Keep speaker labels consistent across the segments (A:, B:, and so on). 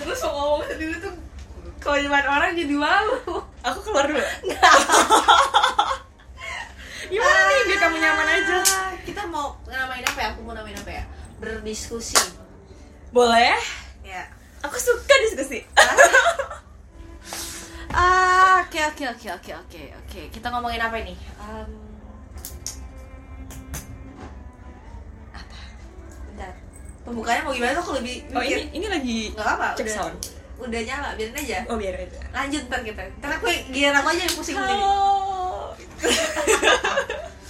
A: terus mau ngomong sendiri tuh kalau orang jadi malu.
B: Aku keluar dulu. Gimana nih biar kamu nyaman aja.
A: Kita mau namain apa ya? Aku mau namain apa ya? Berdiskusi.
B: Boleh?
A: Ya.
B: Aku suka diskusi.
A: Ah, oke oke oke oke oke oke. Kita ngomongin apa ini? Um, Pembukanya mau gimana tuh aku lebih
B: oh
A: mikir.
B: ini ini lagi
A: Nggak apa,
B: cek
A: udah,
B: sound
A: udah nyala, biarin aja.
B: oh biar aja
A: Lanjut ntar kita. Ntar aku giliran aku aja yang pusing
B: halo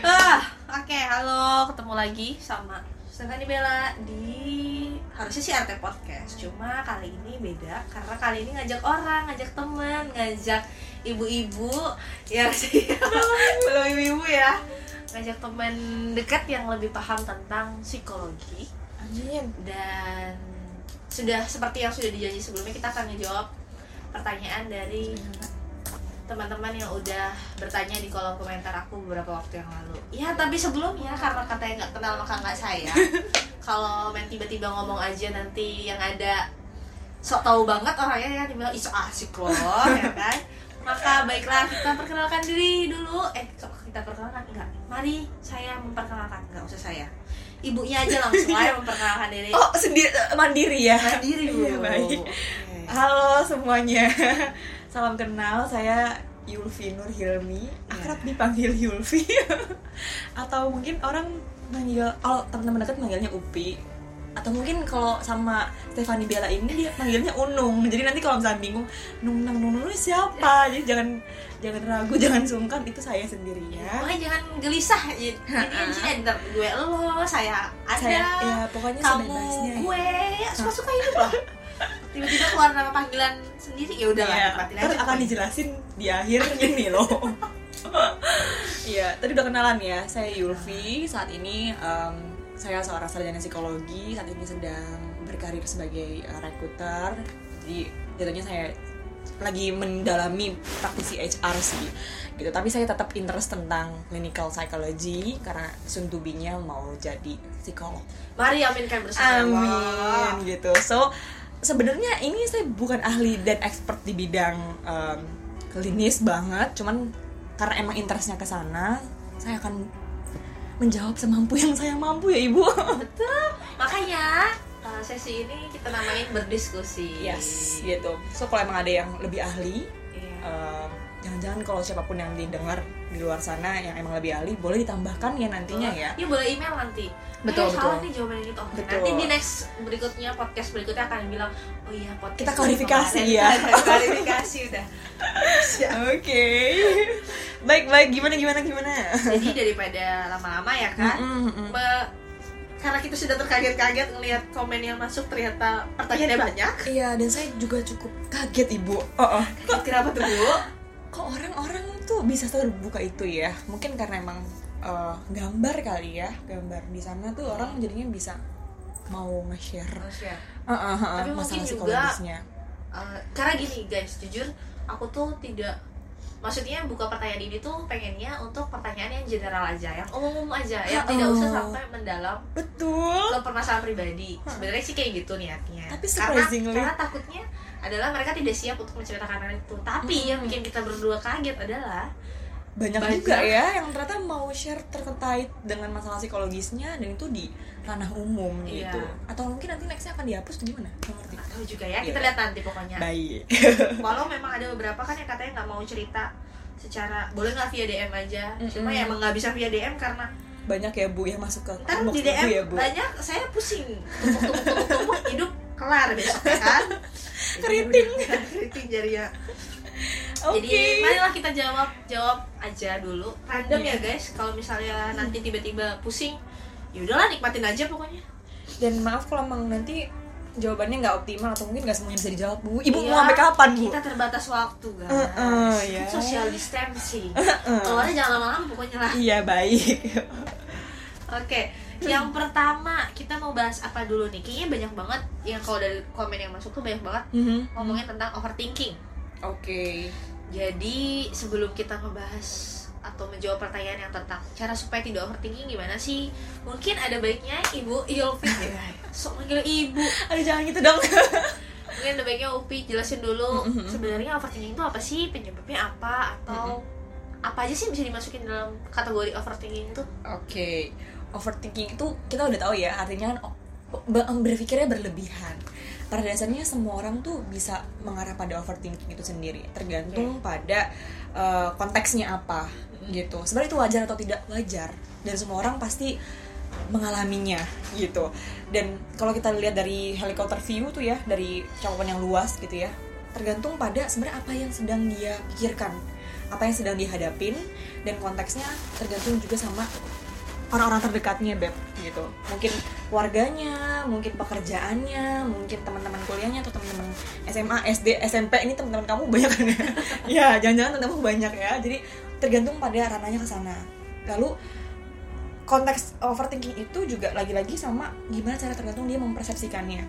A: Ah, oke, halo, ketemu lagi sama Stefani Bella di harusnya sih RT Podcast. Cuma kali ini beda karena kali ini ngajak orang, ngajak teman, ngajak ibu-ibu yang sih belum ibu-ibu ya. Ngajak teman dekat yang lebih paham tentang psikologi
B: amin
A: dan sudah seperti yang sudah dijanji sebelumnya kita akan ngejawab pertanyaan dari teman-teman yang udah bertanya di kolom komentar aku beberapa waktu yang lalu. Ya, tapi sebelumnya karena katanya nggak kenal maka nggak saya. Kalau main tiba-tiba ngomong aja nanti yang ada sok tahu banget orangnya ya dibilang iso asik loh, ya kan? Maka baiklah kita perkenalkan diri dulu. Eh, kok kita perkenalkan enggak? Mari saya memperkenalkan, enggak usah saya. Ibunya aja langsung aja memperkenalkan diri.
B: oh sendiri mandiri ya
A: Mandiri dulu.
B: Iya, baik.
A: Oke.
B: halo semuanya salam kenal saya Yulfi Nur Hilmi akrab dipanggil Yulfi atau mungkin orang manggil kalau teman-teman dekat manggilnya Upi atau mungkin kalau sama Stefani Bella ini dia manggilnya Unung jadi nanti kalau misalnya bingung Nung Nung Nung Nung siapa jadi jangan jangan ragu jangan sungkan itu saya sendiri ya
A: Makanya jangan gelisah jadi di sini ntar gue lo saya ada
B: saya ya pokoknya
A: kamu
B: ya.
A: gue ya suka suka hidup lah tiba-tiba keluar nama panggilan sendiri ya udah lah
B: Iya,
A: nikmatin
B: ntar
A: aja
B: akan dijelasin di akhir ini loh. Iya, tadi udah kenalan ya. Saya Yulfi. Saat ini em, saya seorang sarjana psikologi. Saat ini sedang berkarir sebagai uh, recruiter. Jadi jadinya saya lagi mendalami praktisi HR sih gitu tapi saya tetap interest tentang clinical psychology karena be-nya mau jadi psikolog
A: mari aminkan bersama
B: Amin gitu. So sebenarnya ini saya bukan ahli dan expert di bidang em, klinis banget, cuman karena emang interestnya ke sana, saya akan menjawab semampu yang saya mampu ya ibu.
A: betul makanya uh, sesi ini kita namain berdiskusi
B: yes, gitu. So kalau emang ada yang lebih ahli,
A: Iya.
B: em, jangan-jangan kalau siapa pun yang didengar di luar sana yang emang lebih ahli, boleh ditambahkan ya nantinya ya.
A: Iya boleh email nanti.
B: Betul,
A: eh, salah
B: betul.
A: nih jawabannya gitu. Oke,
B: Betul.
A: Nanti di next berikutnya podcast berikutnya akan bilang, oh iya podcast
B: Kita
A: ini
B: klarifikasi
A: kemarin."
B: ya.
A: klarifikasi udah.
B: Oke, baik baik gimana gimana gimana.
A: Jadi daripada lama-lama ya kan,
B: Mm-mm, mm-mm.
A: me- karena kita sudah terkaget-kaget ngelihat komen yang masuk ternyata pertanyaannya banyak.
B: Iya, dan saya juga cukup kaget ibu. Oh, oh.
A: Kok kenapa tuh bu?
B: Kok orang-orang tuh bisa terbuka itu ya? Mungkin karena emang eh, gambar kali ya, gambar di sana tuh orang jadinya bisa mau nge-share
A: Manusia.
B: eh, eh, eh,
A: Tapi mungkin
B: masalah
A: juga-
B: psikologisnya.
A: Uh, karena gini guys, jujur aku tuh tidak maksudnya buka pertanyaan ini tuh pengennya untuk pertanyaan yang general aja, yang umum aja, yang tidak usah sampai mendalam
B: Betul.
A: ke permasalahan pribadi. Sebenarnya sih kayak gitu niatnya.
B: Tapi
A: karena,
B: surprisingly-
A: karena takutnya adalah mereka tidak siap untuk menceritakan hal itu. Tapi yang bikin kita berdua kaget adalah
B: Banyak,
A: Banyak.
B: juga ya yang ternyata mau share terkait dengan masalah psikologisnya dan itu di ranah umum
A: Iya.
B: gitu. Atau mungkin nanti nextnya akan dihapus gimana? Ngerti.
A: tahu juga ya. Kita
B: Iya.
A: lihat nanti pokoknya.
B: Baik.
A: Walau memang ada beberapa kan yang katanya nggak mau cerita secara boleh nggak via DM aja. Cuma
B: Mm-mm.
A: ya emang nggak bisa via DM karena
B: Banyak ya Bu yang masuk ke
A: ntar di DM
B: ya Bu.
A: banyak saya pusing tumpuk tumpuk tumpuk tumpuk hidup kelar besok kan
B: Keriting.
A: keriting jari ya
B: Oke.
A: jadi marilah kita jawab jawab aja dulu random ya guys kalau misalnya nanti tiba-tiba pusing ya udahlah nikmatin aja pokoknya
B: Dan maaf kalau emang nanti jawabannya nggak optimal atau mungkin nggak semuanya bisa dijawab Bu. Ibu
A: Iya,
B: mau sampai kapan Bu?
A: kita terbatas waktu guys
B: Uh-uh, ya.
A: Kan social distancing keluarnya jangan lama-lama pokoknya lah
B: Iya baik.
A: Oke, yang pertama kita mau bahas apa dulu nih? Kayaknya banyak banget yang kalau dari komen yang masuk tuh banyak banget
B: Mhm.
A: ngomongin tentang overthinking.
B: Oke.
A: Jadi sebelum kita ngebahas atau menjawab pertanyaan yang tentang cara supaya tidak overthinking gimana sih? Mungkin ada baiknya ibu Yulfi ya sok manggil ibu.
B: Aduh jangan gitu dong.
A: Mungkin ada baiknya Upi jelasin dulu. Sebenarnya overthinking itu apa sih? Penyebabnya apa? Atau apa aja sih bisa dimasukin dalam kategori overthinking itu?
B: Oke overthinking itu kita udah tahu ya artinya kan oh, be- berpikirnya berlebihan. Pada dasarnya semua orang tuh bisa mengarah pada overthinking itu sendiri tergantung pada uh, konteksnya apa gitu. Sebenarnya itu wajar atau tidak? Wajar. Dan semua orang pasti mengalaminya gitu. Dan kalau kita lihat dari helikopter view tuh ya dari cakupan yang luas gitu ya tergantung pada sebenarnya apa yang sedang dia pikirkan apa yang sedang dihadapin dan konteksnya tergantung juga sama orang-orang terdekatnya beb gitu. Mungkin keluarganya mungkin pekerjaannya mungkin teman-teman kuliahnya atau teman-teman SMA SD SMP ini teman-teman kamu banyak kan? Ya ya jangan-jangan teman-teman banyak ya. Jadi tergantung pada ranahnya ke sana. Lalu konteks overthinking itu juga lagi-lagi sama gimana cara tergantung dia mempersepsikannya.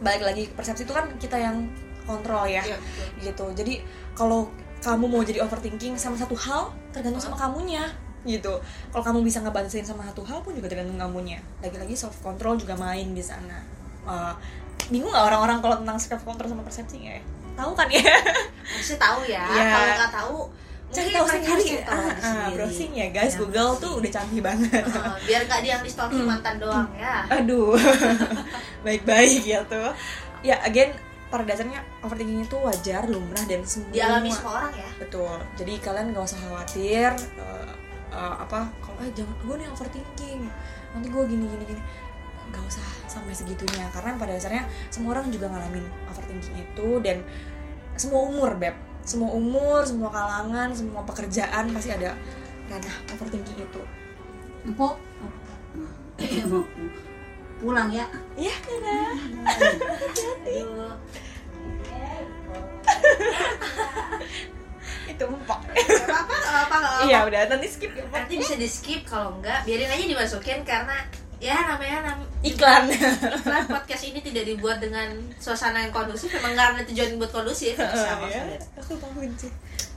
B: Balik lagi persepsi itu kan kita yang kontrol ya
A: Iya,
B: gitu. Jadi kalau kamu mau jadi overthinking sama satu hal tergantung sama kamunya gitu. Kalau kamu bisa ngebatasin sama satu hal pun juga tergantung kamunya. Lagi-lagi self control juga main di sana. Uh, bingung nggak orang-orang kalau tentang self control sama persepsi ya? Tahu kan ya?
A: Harusnya tahu ya.
B: Iya.
A: kalau nggak tahu
B: cari tahu
A: mereka
B: sendiri. Ah, ah, browsing ya guys.
A: Ya,
B: Google tuh udah canggih banget.
A: Heeh, biar nggak dia stalking mantan doang ya.
B: Aduh. Baik-baik ya tuh. Ya again pada dasarnya overthinking itu wajar lumrah dan semua.
A: dialami semua orang ya.
B: Betul. Jadi kalian nggak usah khawatir eh, eh, apa kalau eh jangan gue nih overthinking nanti gue gini gini gini. Nggak usah sampai segitunya karena pada dasarnya semua orang juga ngalamin overthinking itu dan semua umur beb. Semua umur semua kalangan semua pekerjaan pasti ada ranah overthinking itu.
C: Empok mau pulang ya?
B: Iya
A: Aduh.
B: itu empok.
A: Gak apa-apa.
B: iya udah nanti skip ya,
A: nanti bisa di skip kalau enggak biarin aja dimasukin karena ya namanya nam
B: iklan.
A: iklan podcast ini tidak dibuat dengan suasana yang kondusif memang nggak ada tujuan buat kondusif. Sama
B: ya, aku sih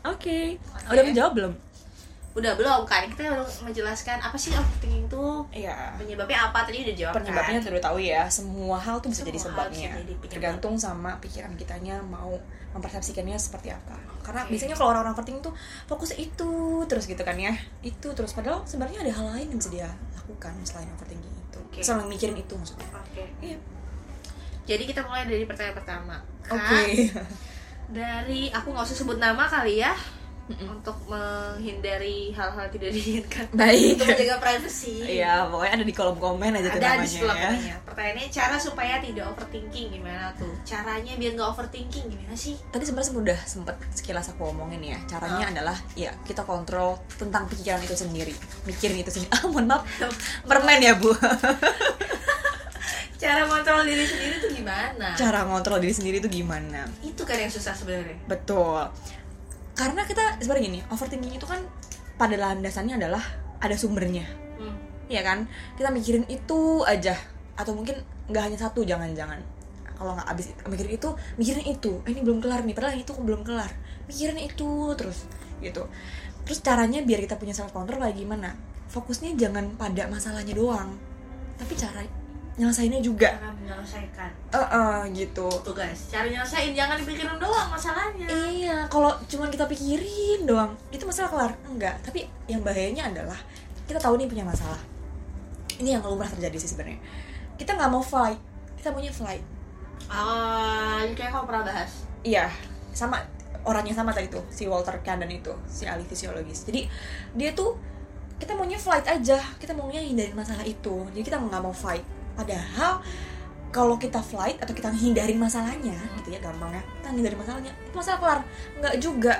B: oke. Udah menjawab belum?
A: Udah belum kan kita baru menjelaskan apa sih overthinking itu?
B: Iya.
A: Penyebabnya apa? Tadi udah jawab
B: penyebabnya
A: kan?
B: tahu ya. Semua hal tuh bisa
A: Semua
B: jadi sebabnya
A: bisa jadi penyebab.
B: tergantung sama pikiran kitanya mau mempersepsikannya seperti apa. Karena
A: Oke.
B: biasanya kalau orang-orang penting tuh fokus itu terus gitu kan ya. Itu terus padahal sebenarnya ada hal lain yang bisa dia lakukan selain overthinking itu.
A: Oke.
B: selain mikirin itu maksudnya.
A: Oke.
B: Iya.
A: Jadi kita mulai dari pertanyaan pertama.
B: Oke.
A: Kak, dari aku nggak usah sebut nama kali ya untuk menghindari hal-hal tidak diinginkan.
B: Baik.
A: Untuk menjaga privasi
B: iya pokoknya ada di kolom komen aja tuh
A: ada di
B: namanya
A: sebelah
B: ya.
A: komennya. Pertanyaannya cara supaya tidak overthinking gimana tuh? Caranya biar nggak overthinking gimana sih?
B: Tadi sebenarnya udah sempet sekilas aku omongin ya. Caranya adalah ya kita kontrol tentang pikiran itu sendiri. Mikirin itu sendiri. Ah mohon maaf. Permen ya bu.
A: Cara kontrol diri sendiri tuh gimana?
B: Cara ngontrol diri sendiri itu gimana?
A: Itu kan yang susah sebenarnya.
B: Betul karena kita sebenarnya gini overthinking itu kan pada landasannya adalah ada sumbernya.
A: Hmm.
B: ya kan? Kita mikirin itu aja. Atau mungkin nggak hanya satu jangan-jangan. Kalau nggak abis mikirin itu mikirin itu. Eh, ini belum kelar nih padahal itu belum kelar. Mikirin itu terus gitu. Terus caranya biar kita punya self control kayak gimana? Fokusnya jangan pada masalahnya doang tapi cara nyelesainnya juga
A: cara menyelesaikan
B: eh eh, gitu
A: tuh guys cara nyelesain jangan dipikirin doang masalahnya
B: Iya, kalau cuman kita pikirin doang, itu masalah kelar. Enggak, tapi yang bahayanya adalah kita tahu nih punya masalah. Ini yang lumrah terjadi sih sebenarnya. Kita nggak mau fight, kita maunya flight.
A: ah ini kayak kamu pernah bahas
B: Iya, sama orangnya sama tadi tuh, si Walter Kandan itu, si ahli fisiologis. Jadi dia tuh kita maunya flight aja, kita maunya hindarin masalah itu. Jadi kita nggak mau fight. Padahal kalau kita flight atau kita hindarin masalahnya, gitu ya gampangnya, kita hindarin masalahnya, itu masalah kelar. Nggak juga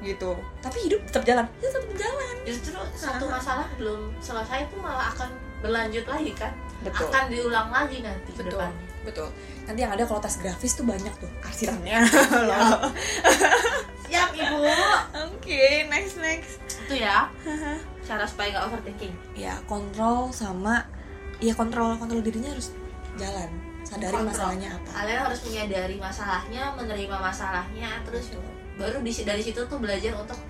B: gitu. Tapi hidup tetap jalan, hidup tetap jalan.
A: justru satu
B: Ah.
A: masalah belum selesai tuh malah akan berlanjut lagi kan
B: Betul.
A: akan diulang lagi nanti ke
B: Betul.
A: depannya
B: Betul. Nanti yang ada kalau tes grafis tuh banyak tuh arsirannya.
A: siap ibu
B: Oke, next next.
A: itu ya cara supaya nggak overthinking
B: Ya kontrol sama ya kontrol kontrol dirinya harus jalan. Sadari
A: Kontrol.
B: masalahnya apa.
A: kalian harus menyadari masalahnya menerima masalahnya terus baru di dari situ tuh belajar untuk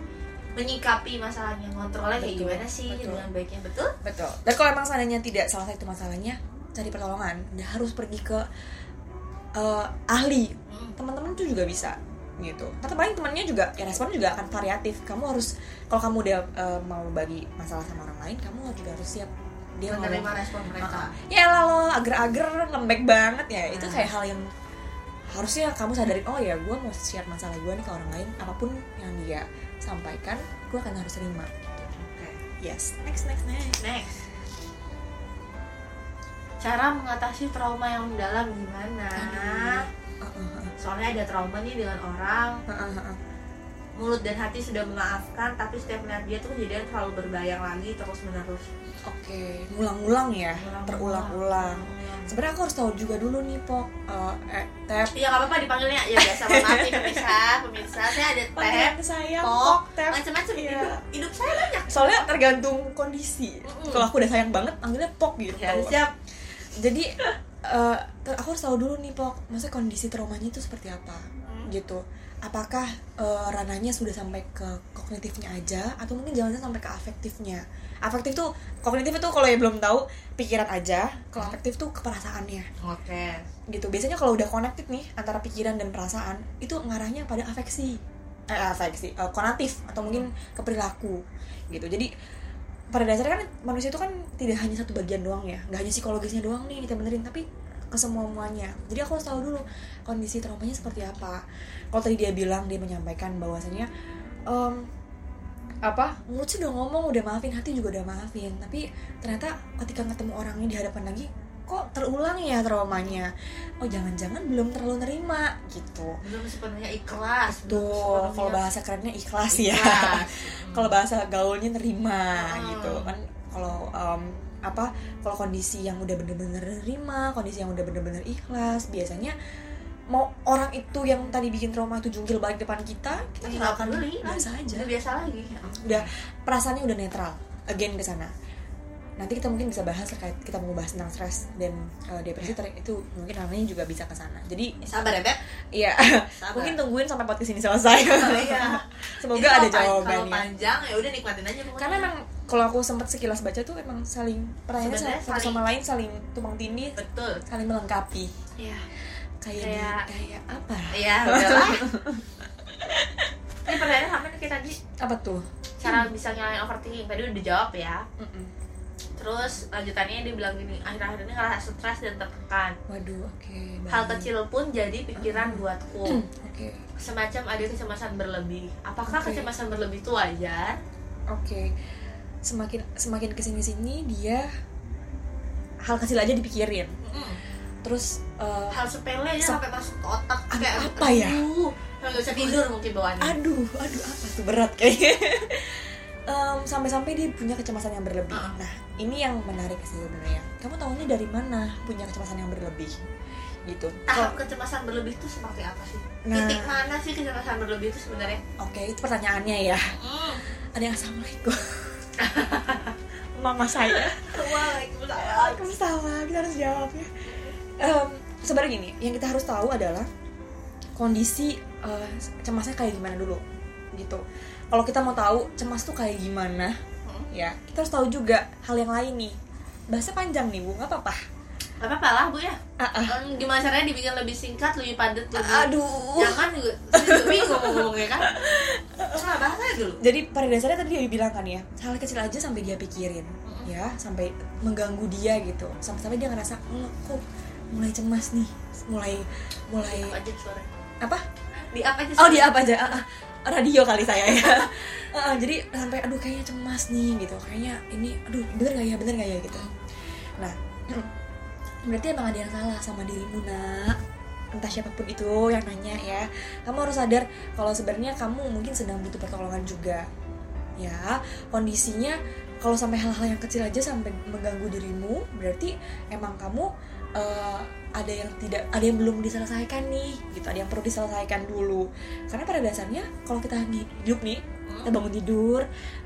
A: menyikapi masalahnya kontrolnya kayak gimana sih
B: betul.
A: dengan baiknya betul
B: betul dan kalau emang seandainya tidak salah satu masalahnya cari pertolongan dan harus pergi ke eh, ahli
A: Hmm.
B: teman-teman tuh juga bisa gitu tapi paling temannya juga ya respon juga akan variatif kamu harus kalau kamu udah eh, mau bagi masalah sama orang lain kamu juga harus siap dia
A: menerima respon mereka.
B: "Ah, ya lah lo ager-ager lembek banget ya. Itu
A: Hmm.
B: kayak hal yang harusnya kamu sadarin oh ya gue mau share masalah gue nih ke orang lain apa pun yang dia sampaikan gue akan harus terima.
A: Oke.
B: yes next next next.
A: Next. Cara mengatasi trauma yang mendalam gimana?
B: Uh, uh, uh,
A: soalnya ada trauma nih dengan orang.
B: Uh, uh, uh.
A: mulut dan hati sudah memaafkan tapi setiap melihat dia tuh kejadian terlalu berbayang lagi terus menerus
B: Oke, ngulang-ngulang ya, terulang-ulang. Sebenarnya aku harus tahu juga dulu nih, Pok. Eh, eh, Tep.
A: Iya nggak apa-apa dipanggilnya ya biasa maaf nih pemirsa pemirsa saya ada
B: Panggilan saya,
A: pok
B: Tep.
A: macam-macam
B: Iya.
A: hidup hidup saya banyak
B: Soalnya tergantung kondisi.
A: Mm-mm.
B: Kalau aku udah sayang banget, panggilnya Pok gitu.
A: ya siap
B: Jadi ter- aku harus tahu dulu nih, Pok. Maksudnya kondisi traumanya itu seperti apa?
A: Hmm.
B: Gitu. Apakah eh, ranahnya sudah sampai ke kognitifnya aja atau mungkin jangan sampai ke afektifnya? Afektif tuh kognitif itu kalau yang belum tahu pikiran aja, kalau afektif tuh ke perasaannya.
A: oke.
B: Gitu biasanya kalau udah connected nih antara pikiran dan perasaan itu ngarahnya pada afeksi. Eh afeksi eh, konatif atau mungkin ke perilaku gitu jadi pada dasarnya kan manusia itu kan tidak hanya satu bagian doang ya. Nggak hanya psikologisnya doang nih kita benerin tapi ke semua muanya jadi aku harus tahu dulu kondisi traumanya seperti apa. Kalau tadi dia bilang dia menyampaikan bahwasannya em, apa? Mulut sih udah ngomong udah maafin hati juga udah maafin. Tapi ternyata ketika ketemu orangnya di hadapan lagi kok terulang ya traumanya? Oh jangan-jangan belum terlalu nerima gitu.
A: Belum sepenuhnya ikhlas
B: tuh kalau bahasa kerennya ikhlas ya.
A: Ikhlas.
B: kalau bahasa gaulnya nerima
A: Hmm.
B: gitu. Kan kalau em, apa kalau kondisi yang udah bener-bener nerima kondisi yang udah bener-bener ikhlas biasanya mau orang itu yang tadi bikin trauma itu jungkil balik depan kita kita
A: Nggak
B: nggak akan
A: peduli
B: biasa
A: lagi.
B: aja.
A: udah biasa lagi.
B: Udah. Perasaannya udah netral again ke sana. Nanti kita mungkin bisa bahas terkait kita mau bahas tentang stres dan uh, depresi ter- itu mungkin namanya juga bisa ke sana. Jadi
A: sabar ya beb.
B: iya.
A: Sabar.
B: mungkin tungguin sampai podcast ini selesai.
A: Iya.
B: Semoga
A: Ini
B: ada
A: pan- kalau
B: jawabannya.
A: panjang ya udah nikmatin aja pokoknya.
B: Karena emang kalau aku sempat sekilas baca tuh emang saling pertanyaannya
A: Sebenarnya
B: satu sama lain saling tumpang tindih
A: betul.
B: saling melengkapi.
A: Iya
B: kayak
A: Kayak-
B: di, kayak apa?
A: Iya udahlah. Ini pertanyaan sama nih kita tadi
B: apa tuh?
A: Cara bisa ngilangin overthinking. Tadi udah dijawab ya.
B: Mm-mm.
A: terus lanjutannya dia bilang gini akhir-akhir ini ngerasa stres dan tertekan.
B: Waduh oke
A: hal
B: baik.
A: kecil pun jadi pikiran buatku.
B: Oke.
A: Semacam ada kecemasan berlebih. Apakah
B: Oke.
A: kecemasan berlebih itu wajar?
B: Oke, semakin semakin ke sini sini dia hal kecil aja dipikirin. Terus eh,
A: hal sepele aja sampai masuk ke otak kayak
B: apa ya?
A: aduh, nggak bisa tidur mungkin bawaannya
B: aduh, aduh apa tuh berat kayaknya. Em, sampai-sampai dia punya kecemasan yang berlebih.
A: Ah.
B: Nah, ini yang menarik sih sebenarnya. Kamu tahunya dari mana punya kecemasan yang berlebih? Gitu.
A: tahap kecemasan berlebih itu seperti apa sih
B: Nah.
A: titik mana sih kecemasan berlebih itu sebenarnya
B: Oke, itu pertanyaannya ya. Ada yang assalamualaikum. Mama saya.
A: Waalaikumsalam
B: Waalaikumsalam, kita harus jawab ya. Em, sebenarnya gini, yang kita harus tahu adalah kondisi eh, cemasnya kayak gimana dulu, gitu. Kalau kita mau tahu cemas tuh kayak gimana,
A: Hmm.
B: ya kita harus tahu juga hal yang lain nih. Bahasa panjang nih bu, nggak apa-apa.
A: Gak apa-apa lah bu ya
B: ah.
A: Em, Gimana caranya dibikin lebih singkat, lebih padat, lebih
B: Aduh.
A: Jangan juga bingung ngomongnya kan Nah bahasanya dulu
B: Jadi pada dasarnya tadi dia bilang kan ya, hal kecil aja sampai dia pikirin, ya, sampai mengganggu dia gitu, sampai-sampai dia ngerasa, "Hmm, kok mulai cemas nih, mulai mulai
A: Apa aja suaranya
B: apa?
A: Di apa aja
B: Oh di apa aja? Ah, ah. radio kali saya ya. Ah, ah, jadi sampai aduh kayaknya cemas nih gitu. Kayaknya ini aduh bener gak ya bener gak ya gitu. Nah berarti emang ada yang salah sama dirimu nak. Entah siapa pun itu yang nanya ya. Kamu harus sadar kalau sebenarnya kamu mungkin sedang butuh pertolongan juga. Ya kondisinya kalau sampai hal-hal yang kecil aja sampai mengganggu dirimu berarti emang kamu eh, ada yang tidak ada yang belum diselesaikan nih gitu. Ada yang perlu diselesaikan dulu. Karena pada dasarnya kalau kita hidup nih kita bangun tidur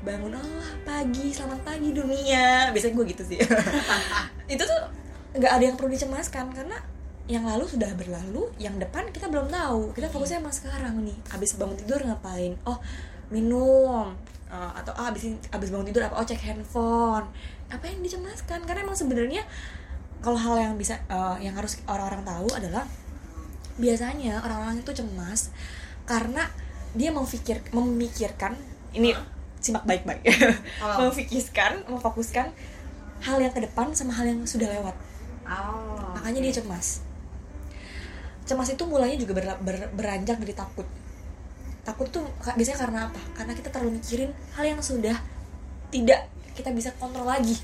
B: bangun oh pagi selamat pagi dunia. Biasanya gue gitu sih. Itu tuh nggak ada yang perlu dicemaskan karena yang lalu sudah berlalu yang depan kita belum tahu. Kita fokusnya emang sekarang nih. Abis bangun tidur ngapain? Oh minum. Uh, atau ah, abis abis bangun tidur apa? Oh cek handphone. Apa yang dicemaskan? Karena emang sebenarnya kalau hal yang bisa uh, yang harus orang-orang tahu adalah biasanya orang-orang itu cemas karena dia memikir memikirkan ini simak baik-baik.
A: Oh.
B: memfikirkan memfokuskan hal yang ke depan sama hal yang sudah lewat.
A: Oh
B: makanya dia cemas. Cemas itu mulainya juga ber- ber- beranjak dari takut. Takut tuh biasanya karena apa? Karena kita terlalu mikirin hal yang sudah tidak kita bisa kontrol lagi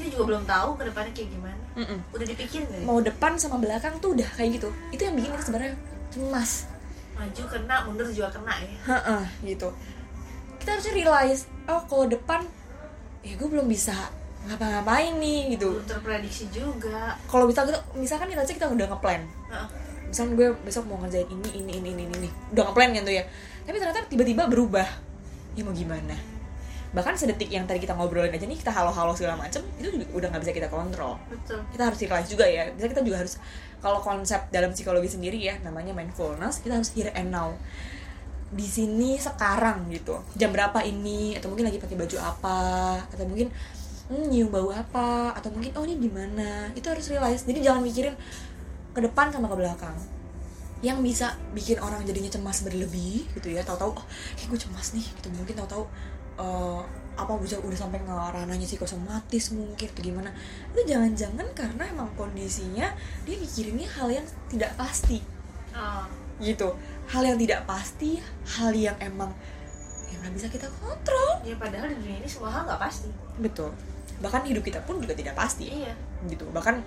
A: kita juga belum tahu ke depannya kayak gimana.
B: Mm-mm.
A: udah dipikirin deh
B: mau depan sama belakang tuh udah kayak gitu. Itu yang bikin kita sebenarnya cemas.
A: Maju kena mundur juga kena ya.
B: Heeh, gitu. Kita harusnya realize oh kalau depan ya gue belum bisa ngapa-ngapain nih gitu.
A: Belum terprediksi juga.
B: Kalau misal kita misalkan say kita udah ngeplan.
A: Heeh.
B: misalkan gue besok mau ngerjain ini ini ini ini ini. Udah ngeplan kan tuh ya. Tapi ternyata tiba-tiba berubah. Ya mau gimana bahkan sedetik yang tadi kita ngobrolin aja nih kita halo-halo segala macem itu juga udah nggak bisa kita kontrol.
A: Betul.
B: Kita harus realize juga ya bisa kita juga harus kalau konsep dalam psikologi sendiri ya namanya mindfulness kita harus here and now di sini sekarang gitu jam berapa ini atau mungkin lagi pakai baju apa atau mungkin hmm, nyium bau apa atau mungkin oh ini di mana itu harus realize. Jadi jangan mikirin ke depan sama ke belakang. Yang bisa bikin orang jadinya cemas berlebih gitu ya tahu-tahu oh kayak gue cemas nih gitu. Mungkin tahu-tahu eh, apa bisa udah sampai ke ranahnya psikosomatis mungkin atau gimana. Itu jangan-jangan karena emang kondisinya dia mikirinnya hal yang tidak pasti.
A: Oh.
B: gitu. Hal yang tidak pasti hal yang emang yang nggak bisa kita kontrol.
A: Ya padahal di dunia ini semua hal nggak pasti.
B: Betul. Bahkan hidup kita pun juga tidak pasti.
A: Iya.
B: Gitu. Bahkan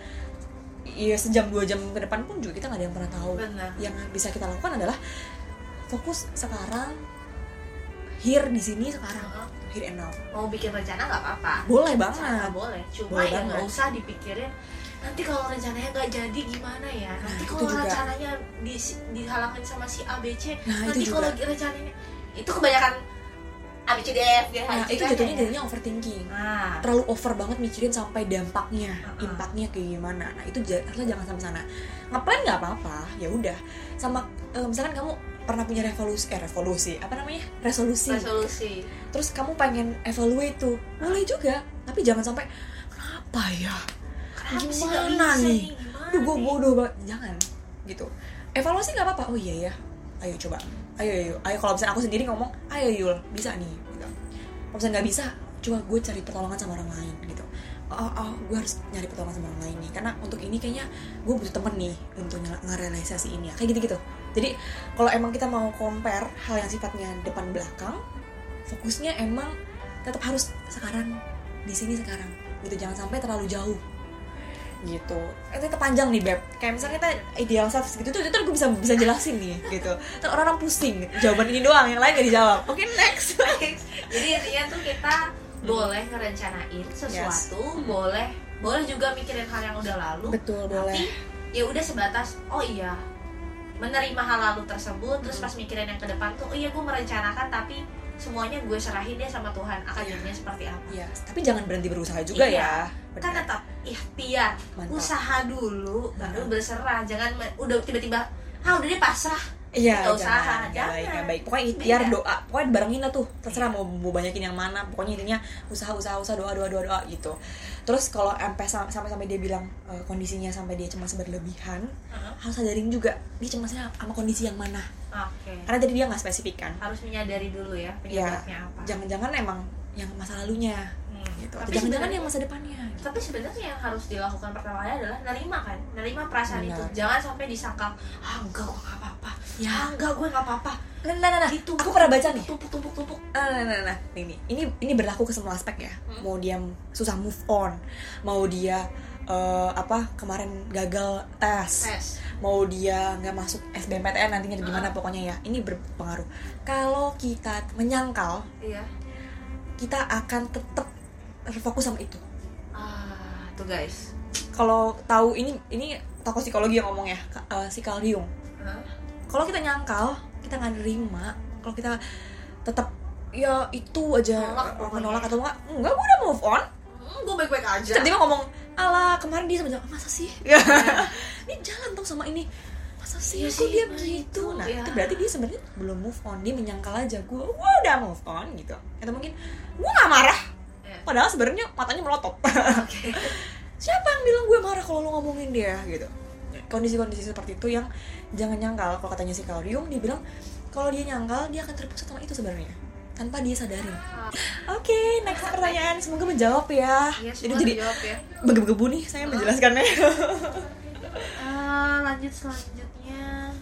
B: ya sejam dua jam ke depan pun juga kita nggak ada yang pernah tahu.
A: Benar.
B: Yang bisa kita lakukan adalah fokus sekarang here di sini sekarang.
A: Heeh.
B: here and now.
A: Mau bikin rencana nggak apa-apa.
B: Boleh
A: Rencana
B: banget.
A: boleh. Cuma
B: Boleh
A: ya nggak usah dipikirin nanti kalau rencananya nggak jadi gimana ya?
B: Nah,
A: nanti kalau rencananya di, dihalangin sama si A B C
B: Nah,
A: nanti kalau rencananya itu kebanyakan A B C D F G H
B: nah itu jatuhnya
A: ya.
B: jadinya overthinking.
A: Nah
B: terlalu over banget mikirin sampai dampaknya
A: Uh-uh.
B: impactnya kayak gimana. Nah itu harusnya jangan sampai sana. Ngapain nggak apa-apa ya udah. Sama eh, misalkan kamu pernah punya revolusi eh revolusi apa namanya? Resolusi.
A: Resolusi.
B: Terus kamu pengen evaluate tuh. Boleh juga tapi jangan sampai kenapa ya?
A: Kenapa sih
B: gimana
A: bisa
B: nih? aduh gue bodoh banget jangan gitu. Evaluasi nggak apa-apa. Oh iya ya ayo coba. Ayo ayo ayo. Kalau misalnya aku sendiri ngomong ayo Yul bisa nih gitu. Kalau misalnya nggak bisa coba gue cari pertolongan sama orang lain gitu. Oh, oh gue harus nyari pertolongan sama orang lain nih karena untuk ini kayaknya gue butuh temen nih untuk ngerealisasi ini ya kayak gitu gitu jadi kalau emang kita mau compare hal yang sifatnya depan belakang fokusnya emang tetap harus sekarang di sini sekarang. Gitu jangan sampai terlalu jauh. Gitu. Itu itu panjang nih beb. Kayak misalnya kita ideal self gitu tuh itu gue bisa bisa jelasin nih gitu. Ntar orang-orang pusing. Jawaban ini doang yang lain gak dijawab. Oke next.
A: Jadi intinya tuh kita boleh ngerencanain sesuatu boleh boleh juga mikirin hal yang udah lalu
B: betul
A: tapi
B: boleh.
A: ya udah sebatas oh iya menerima hal lalu tersebut terus
B: Hmm.
A: pas mikirin yang ke depan tuh oh iya gue merencanakan tapi semuanya gue serahin deh sama Tuhan akan
B: Iya.
A: jadinya seperti apa
B: Iya, tapi jangan berhenti berusaha juga
A: Iya.
B: ya.
A: kan tetap ikhtiar
B: Mantap.
A: usaha dulu baru berserah jangan udah tiba-tiba ah udah deh pasrah
B: Iya,
A: Nggak usaha,
B: jangan, nggak
A: jangan.
B: baik, nggak baik. Pokoknya ikhtiar
A: Beda.
B: doa, pokoknya barengin lah tuh. Terserah mau, mau banyakin yang mana, pokoknya intinya usaha, usaha, usaha, doa, doa, doa, doa gitu. Terus kalau sampai sampai sampai dia bilang eh, kondisinya sampai dia cemas berlebihan,
A: Heeh.
B: harus sadarin juga dia cemasnya sama kondisi yang mana.
A: oke
B: Karena tadi dia nggak spesifik kan.
A: harus menyadari dulu ya
B: Iya,
A: penyebabnya apa
B: jangan-jangan emang yang masa lalunya. Gitu.
A: Tapi
B: jangan-jangan yang masa depannya. Gitu.
A: tapi sebenarnya yang harus dilakukan pertama kali adalah nerima kan nerima perasaan
B: Benar.
A: itu jangan sampai disangkal ah enggak gue nggak apa-apa
B: Ya.
A: ah enggak gue nggak apa-apa
B: Nah, nah, nah, nah.
A: Gitu.
B: aku pernah baca nih.
A: tumpuk tumpuk tumpuk
B: Nah, nah, nah, nah, ini ini ini berlaku ke semua aspek ya.
A: Hmm.
B: Mau dia susah move on, mau dia eh, apa kemarin gagal tes,
A: tes
B: mau dia nggak masuk SBMPTN nantinya gimana pokoknya ya. Ini berpengaruh. Kalau kita menyangkal,
A: iya
B: kita akan tetap terfokus sama itu.
A: ah tuh guys
B: Kalau tahu ini ini tokoh psikologi yang ngomong ya, eh, si Carl Jung. Kalau kita nyangkal, kita nggak nerima. Kalau kita tetap ya itu aja
A: Nolak pokoknya.
B: menolak atau enggak, enggak gue udah move on.
A: hmm, gue baik-baik aja
B: tiba-tiba ngomong ala kemarin dia sama masa sih ini jalan tau sama ini masa sih
A: Iya
B: kok
A: sih,
B: dia
A: nah
B: gitu
A: itu,
B: nah
A: ya.
B: itu berarti dia sebenarnya belum move on dia menyangkal aja gue gue udah move on gitu atau mungkin gue nggak marah
A: Ya.
B: Padahal sebenarnya matanya melotot.
A: Oke.
B: siapa yang bilang gue marah kalau lo ngomongin dia? Gitu. Kondisi-kondisi seperti itu yang jangan nyangkal. Kalau katanya si Jung dia bilang kalau dia nyangkal dia akan terpusat sama itu sebenarnya. Tanpa dia sadari oke next pertanyaan. Semoga menjawab ya.
A: Iya,
B: jadi jadi
A: ya.
B: begebu nih saya menjelaskannya.
A: Ah, lanjut selanjutnya.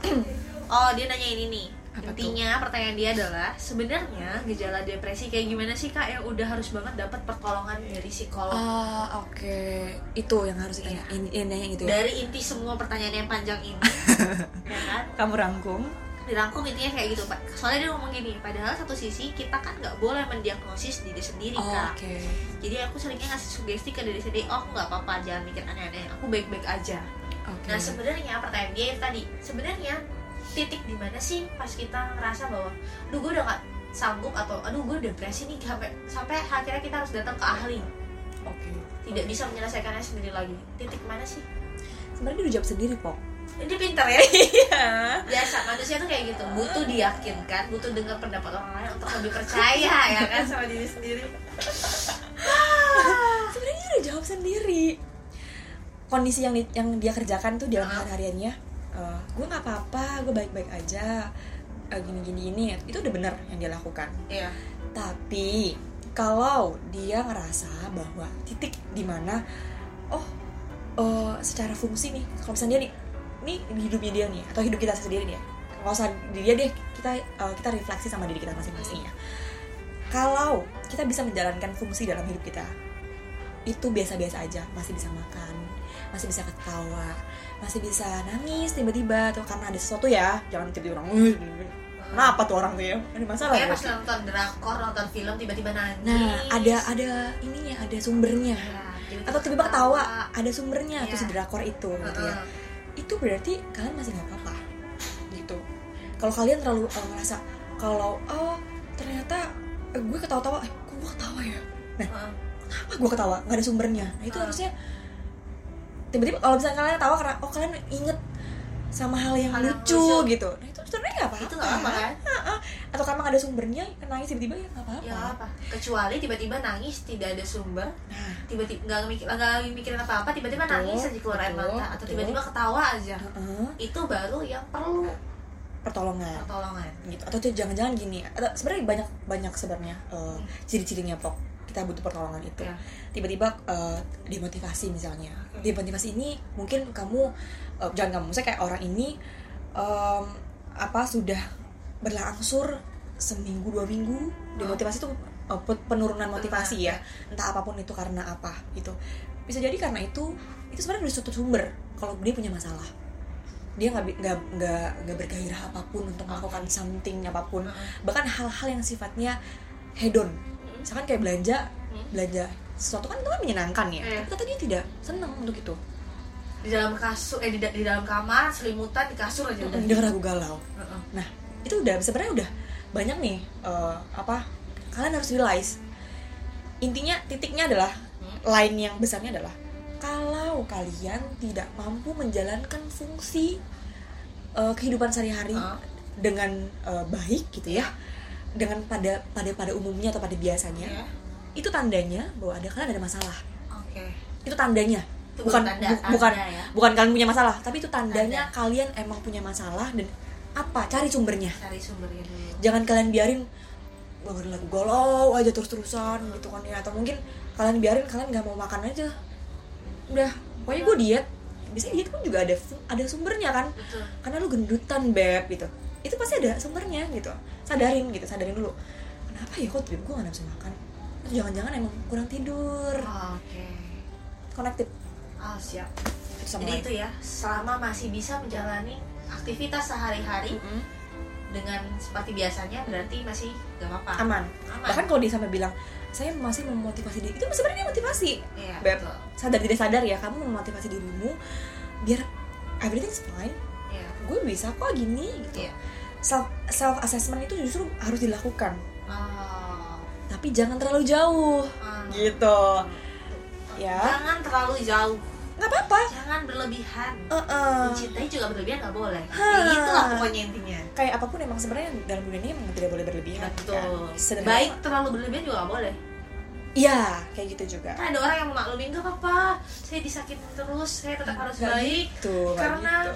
A: oh, dia nanya ini nih.
B: Apa
A: Intinya pertanyaan dia adalah sebenarnya gejala depresi kayak gimana sih kak yang udah harus banget dapat pertolongan dari psikolog?
B: ah oke itu yang harus ditanya ini ini yang itu ya
A: Dari inti semua pertanyaan yang panjang ini, ya kan?
B: kamu rangkum
A: Dirangkum intinya kayak gitu pak. Soalnya dia ngomong gini, padahal satu sisi kita kan nggak boleh mendiagnosis diri sendiri
B: Oh,
A: kak.
B: oke
A: Jadi aku seringnya ngasih sugesti ke diri sendiri, oh aku nggak apa-apa, jangan mikir aneh-aneh, aku baik-baik aja.
B: oke
A: Nah sebenarnya pertanyaan dia tadi sebenarnya titik di mana sih pas kita ngerasa bahwa, aduh gue udah gak sanggup atau aduh gue depresi nih sampai sampai akhirnya kita harus datang ke ahli.
B: Oke.
A: Tidak bisa menyelesaikannya sendiri lagi. Titik mana sih?
B: Sebenarnya dia udah jawab sendiri pok.
A: Ini pintar ya.
B: Iya.
A: Biasa manusia tuh kayak gitu. Butuh diyakinkan butuh dengar pendapat orang lain untuk lebih percaya ya kan sama diri sendiri.
B: Sebenarnya dia udah jawab sendiri. Kondisi yang di- yang dia kerjakan tuh dalam
A: Uh-huh.
B: hari-hariannya eh, gue nggak apa-apa gue baik-baik aja eh, gini-gini ini itu udah bener yang dia lakukan.
A: Iya.
B: Tapi kalau dia ngerasa bahwa titik di mana oh eh, secara fungsi nih kalau misalnya dia nih nih di hidupnya dia nih atau hidup kita sendiri nih ya nggak usah di dia deh kita eh, kita refleksi sama diri kita masing-masing ya. Kalau kita bisa menjalankan fungsi dalam hidup kita itu biasa-biasa aja masih bisa makan masih bisa ketawa masih bisa nangis tiba-tiba tuh karena ada sesuatu ya jangan tiba-tiba orang "Eh, kenapa tuh orang tuh ya ada masalah
A: kayak
B: ya
A: pas nonton drakor nonton film tiba-tiba nangis
B: Nah, ada ada ininya, ada sumbernya.
A: Ya, tiba-tiba
B: Atau tiba-tiba ketawa, ada sumbernya tuh
A: Iya.
B: si drakor itu gitu ya. Itu berarti kalian masih nggak apa-apa. Gitu. Kalau kalian terlalu uh, ngerasa kalau oh ternyata eh, gue ketawa-tawa, eh gue ketawa ya? Nah,
A: Heeh.
B: Kenapa gue ketawa? Nggak ada sumbernya. Nah, itu
A: Ah.
B: harusnya tiba-tiba kalau misalnya kalian ketawa karena oh kalian inget sama hal yang
A: Hal yang
B: lucu,
A: lucu.
B: gitu. Nah, itu sebenarnya nggak apa-apa.
A: itu nggak apa kan
B: Atau kalau emang ada sumbernya, nangis tiba-tiba ya nggak apa-apa.
A: ya apa kecuali tiba-tiba nangis tidak ada sumber
B: Nah,
A: tiba-tiba nggak mikir nggak lagi mikirin apa apa tiba-tiba
B: Betul,
A: nangis aja keluar air mata atau tiba-tiba ketawa aja
B: heeh.
A: itu baru yang perlu
B: pertolongan.
A: pertolongan
B: gitu atau tuh jangan-jangan gini atau sebenarnya banyak banyak sebenarnya uh, ciri-cirinya pok kita butuh pertolongan itu.
A: Ya.
B: tiba-tiba uh, demotivasi misalnya.
A: Oke.
B: demotivasi ini mungkin kamu uh, jangan kamu saya kayak orang ini um, apa sudah berlangsur seminggu dua minggu demotivasi itu uh, pe- penurunan motivasi ya. Entah apa pun itu karena apa gitu. Bisa jadi karena itu itu sebenarnya dari suatu sumber kalau dia punya masalah. Dia nggak nggak nggak nggak bergairah apa pun untuk melakukan something apa pun.
A: Heeh.
B: bahkan hal-hal yang sifatnya hedon misalkan kayak belanja
A: Hmm.
B: belanja sesuatu kan itu kan menyenangkan ya
A: Iya.
B: tapi kata dia tidak senang untuk itu
A: di dalam kasur eh di, di dalam kamar selimutan di kasur aja udah
B: dia ragu galau
A: Heeh.
B: nah itu udah sebenarnya udah banyak nih eh, apa kalian harus realize intinya titiknya adalah
A: Hmm.
B: line yang besarnya adalah kalau kalian tidak mampu menjalankan fungsi eh, kehidupan sehari-hari
A: Ah.
B: dengan eh, baik gitu ya dengan pada pada pada umumnya atau pada biasanya
A: Ya.
B: itu tandanya bahwa ada kalian ada masalah.
A: Oke.
B: Itu tandanya.
A: Itu
B: bukan
A: tanda-
B: bu-
A: tanda
B: bukan
A: ya.
B: bukan kalian punya masalah tapi itu tandanya kalian emang punya masalah dan apa? Cari sumbernya.
A: Cari sumbernya dulu.
B: Jangan kalian biarin lagu galau aja terus-terusan gitu kan ya. Atau mungkin kalian biarin kalian nggak mau makan aja. Udah pokoknya gue diet. Biasanya diet pun juga ada ada sumbernya kan.
A: Betul.
B: Karena lu gendutan beb gitu. Itu pasti ada sumbernya gitu sadarin gitu sadarin dulu. Kenapa ya kok tiba gue gak nafsu makan? Jangan-jangan emang kurang tidur.
A: Oke.
B: Connected.
A: Oh siap.
B: Sama
A: jadi itu ya selama masih bisa menjalani aktivitas sehari-hari
B: Mm-mm.
A: dengan seperti biasanya berarti masih gak apa-apa.
B: Aman.
A: Aman.
B: bahkan kalau dia sampai bilang saya masih memotivasi diri itu sebenarnya motivasi.
A: Iya,
B: beb
A: betul.
B: sadar tidak sadar ya kamu memotivasi dirimu biar everything's fine.
A: Iya.
B: gue bisa kok gini gitu.
A: Iya.
B: Self self assessment itu justru harus dilakukan
A: Oh.
B: tapi jangan terlalu jauh
A: Ah.
B: gitu ya
A: Jangan terlalu jauh.
B: nggak apa-apa
A: jangan berlebihan
B: Uh-uh.
A: mencintai juga berlebihan nggak boleh kayak gitulah pokoknya intinya
B: kayak apa pun emang sebenarnya dalam dunia ini emang tidak boleh berlebihan
A: betul
B: kan? Sederhana.
A: baik terlalu berlebihan juga nggak boleh
B: iya kayak gitu juga
A: kan ada orang yang memaklumin gak apa-apa saya disakitin terus saya tetap harus
B: Nggak
A: baik
B: gitu,
A: karena
B: gitu.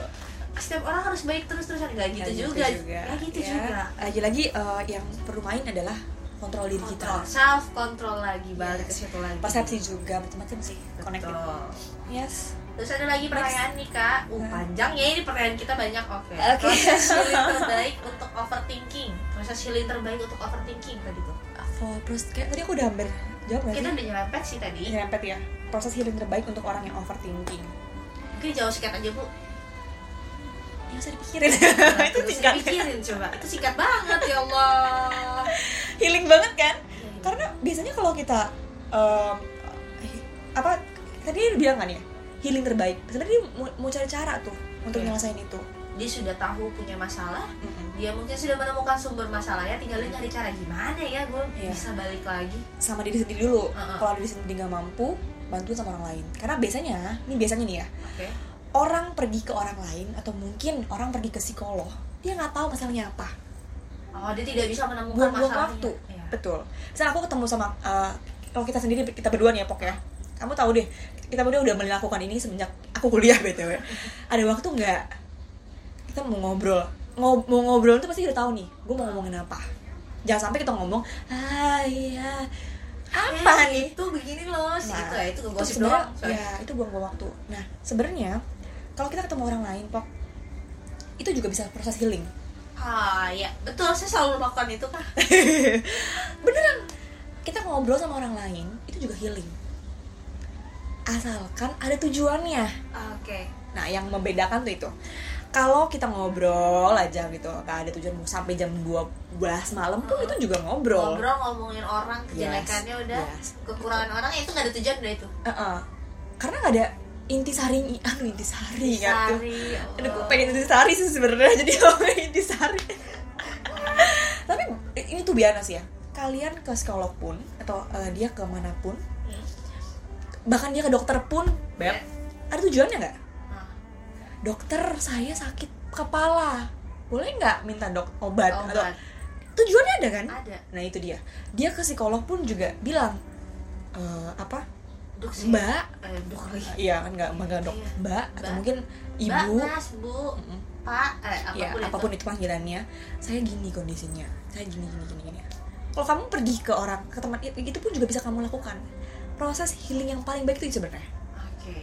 A: Setiap orang harus baik terus terusan nggak gitu,
B: Nggak
A: juga nggak gitu
B: ya.
A: juga
B: lagi-lagi eh, yang perlu main adalah kontrol diri
A: kontrol
B: kita
A: self control lagi balik ke
B: Yes.
A: situ lagi
B: persepsi juga macam-macam sih connected yes
A: Terus ada lagi pertanyaan nih kak, uh, panjang ya ini pertanyaan kita banyak. Oke.
B: Oke.
A: Proses healing terbaik untuk overthinking. Proses healing terbaik untuk overthinking tadi tuh.
B: oh, terus kayak tadi aku udah hampir jawab nggak
A: Kita
B: sih
A: udah nyerempet sih tadi.
B: nyerempet ya proses healing terbaik untuk orang yang overthinking
A: Mungkin jauh singkat aja bu.
B: Ya usah dipikirin
A: Nah,
B: itu singkat
A: pikirin coba. Itu singkat banget ya Allah.
B: healing banget kan
A: Iya, iya.
B: karena biasanya kalau kita em, apa tadi dia bilang kan ya healing terbaik sebenarnya dia mau, mau cari cara tuh untuk
A: Iya.
B: nyelesain itu
A: Dia sudah tahu punya masalah,
B: Mm-mm.
A: dia mungkin sudah menemukan sumber masalahnya, tinggal dia nyari cara gimana ya gue
B: Iya.
A: bisa balik lagi.
B: sama diri sendiri dulu
A: Uh-uh.
B: kalau diri sendiri nggak mampu bantu sama orang lain karena biasanya ini biasanya nih ya
A: Oke.
B: Orang pergi ke orang lain atau mungkin orang pergi ke psikolog dia nggak tahu masalahnya apa.
A: Oh dia tidak bisa menemukan
B: buang-buang
A: masalahnya.
B: waktu.
A: Iya.
B: betul. Misalnya aku ketemu sama uh, kalau kita sendiri kita berdua nih ya pok ya. Kamu tahu deh kita berdua udah melakukan ini semenjak aku kuliah btw ada waktu nggak kita mau ngobrol? Ngob- mau ngobrol tuh pasti udah tahu nih gue mau ngomongin apa. Jangan sampai kita ngomong ah iya apa
A: Eh,
B: nih?
A: itu begini loh
B: Nah,
A: itu ya itu
B: itu
A: gosip
B: sebenarnya
A: doang sorry.
B: ya itu buang-buang waktu. Nah sebenarnya kalau kita ketemu orang lain pok itu juga bisa proses healing.
A: Ah ya betul saya selalu melakukan itu kah
B: beneran. Kita ngobrol sama orang lain itu juga healing. Asalkan ada tujuannya.
A: Oke.
B: Nah yang membedakan tuh itu. Kalau kita ngobrol aja gitu gak ada tujuan mau sampai jam 12 malam pun itu juga ngobrol,
A: ngobrol ngomongin orang kejelekannya
B: Yes,
A: udah
B: yes.
A: kekurangan orang ya itu nggak ada tujuan udah itu.
B: Uh-uh. karena gak ada intisari anu intisari tuh.
A: Sari,
B: Aduh, gue
A: oh.
B: pengen intisari sih sebenarnya jadi intisari. Tapi ini tuh biasa sih ya. Kalian ke psikolog pun atau eh, dia ke mana pun
A: Hmm.
B: bahkan dia ke dokter pun beb ada tujuannya nggak?
A: Nah,
B: dokter saya sakit kepala. Boleh nggak minta dok obat, atau
A: obat
B: tujuannya ada kan?
A: Ada.
B: Nah itu dia. Dia ke psikolog pun juga bilang "Eh, apa
A: dok sih.
B: Mbak.
A: Eh, dok lagi
B: iya. Kan nggak nggak dok.
A: Iya.
B: mbak atau
A: Mbak.
B: mungkin
A: Mbak,
B: ibu.
A: Mas bu
B: Mm-mm.
A: pak eh, apa pun,
B: ya
A: itu.
B: apa pun itu panggilannya. Saya gini kondisinya. Saya gini gini gini gini. Kalau kamu pergi ke orang ke teman itu pun juga bisa kamu lakukan. Proses healing yang paling baik itu sebenarnya.
A: Oke.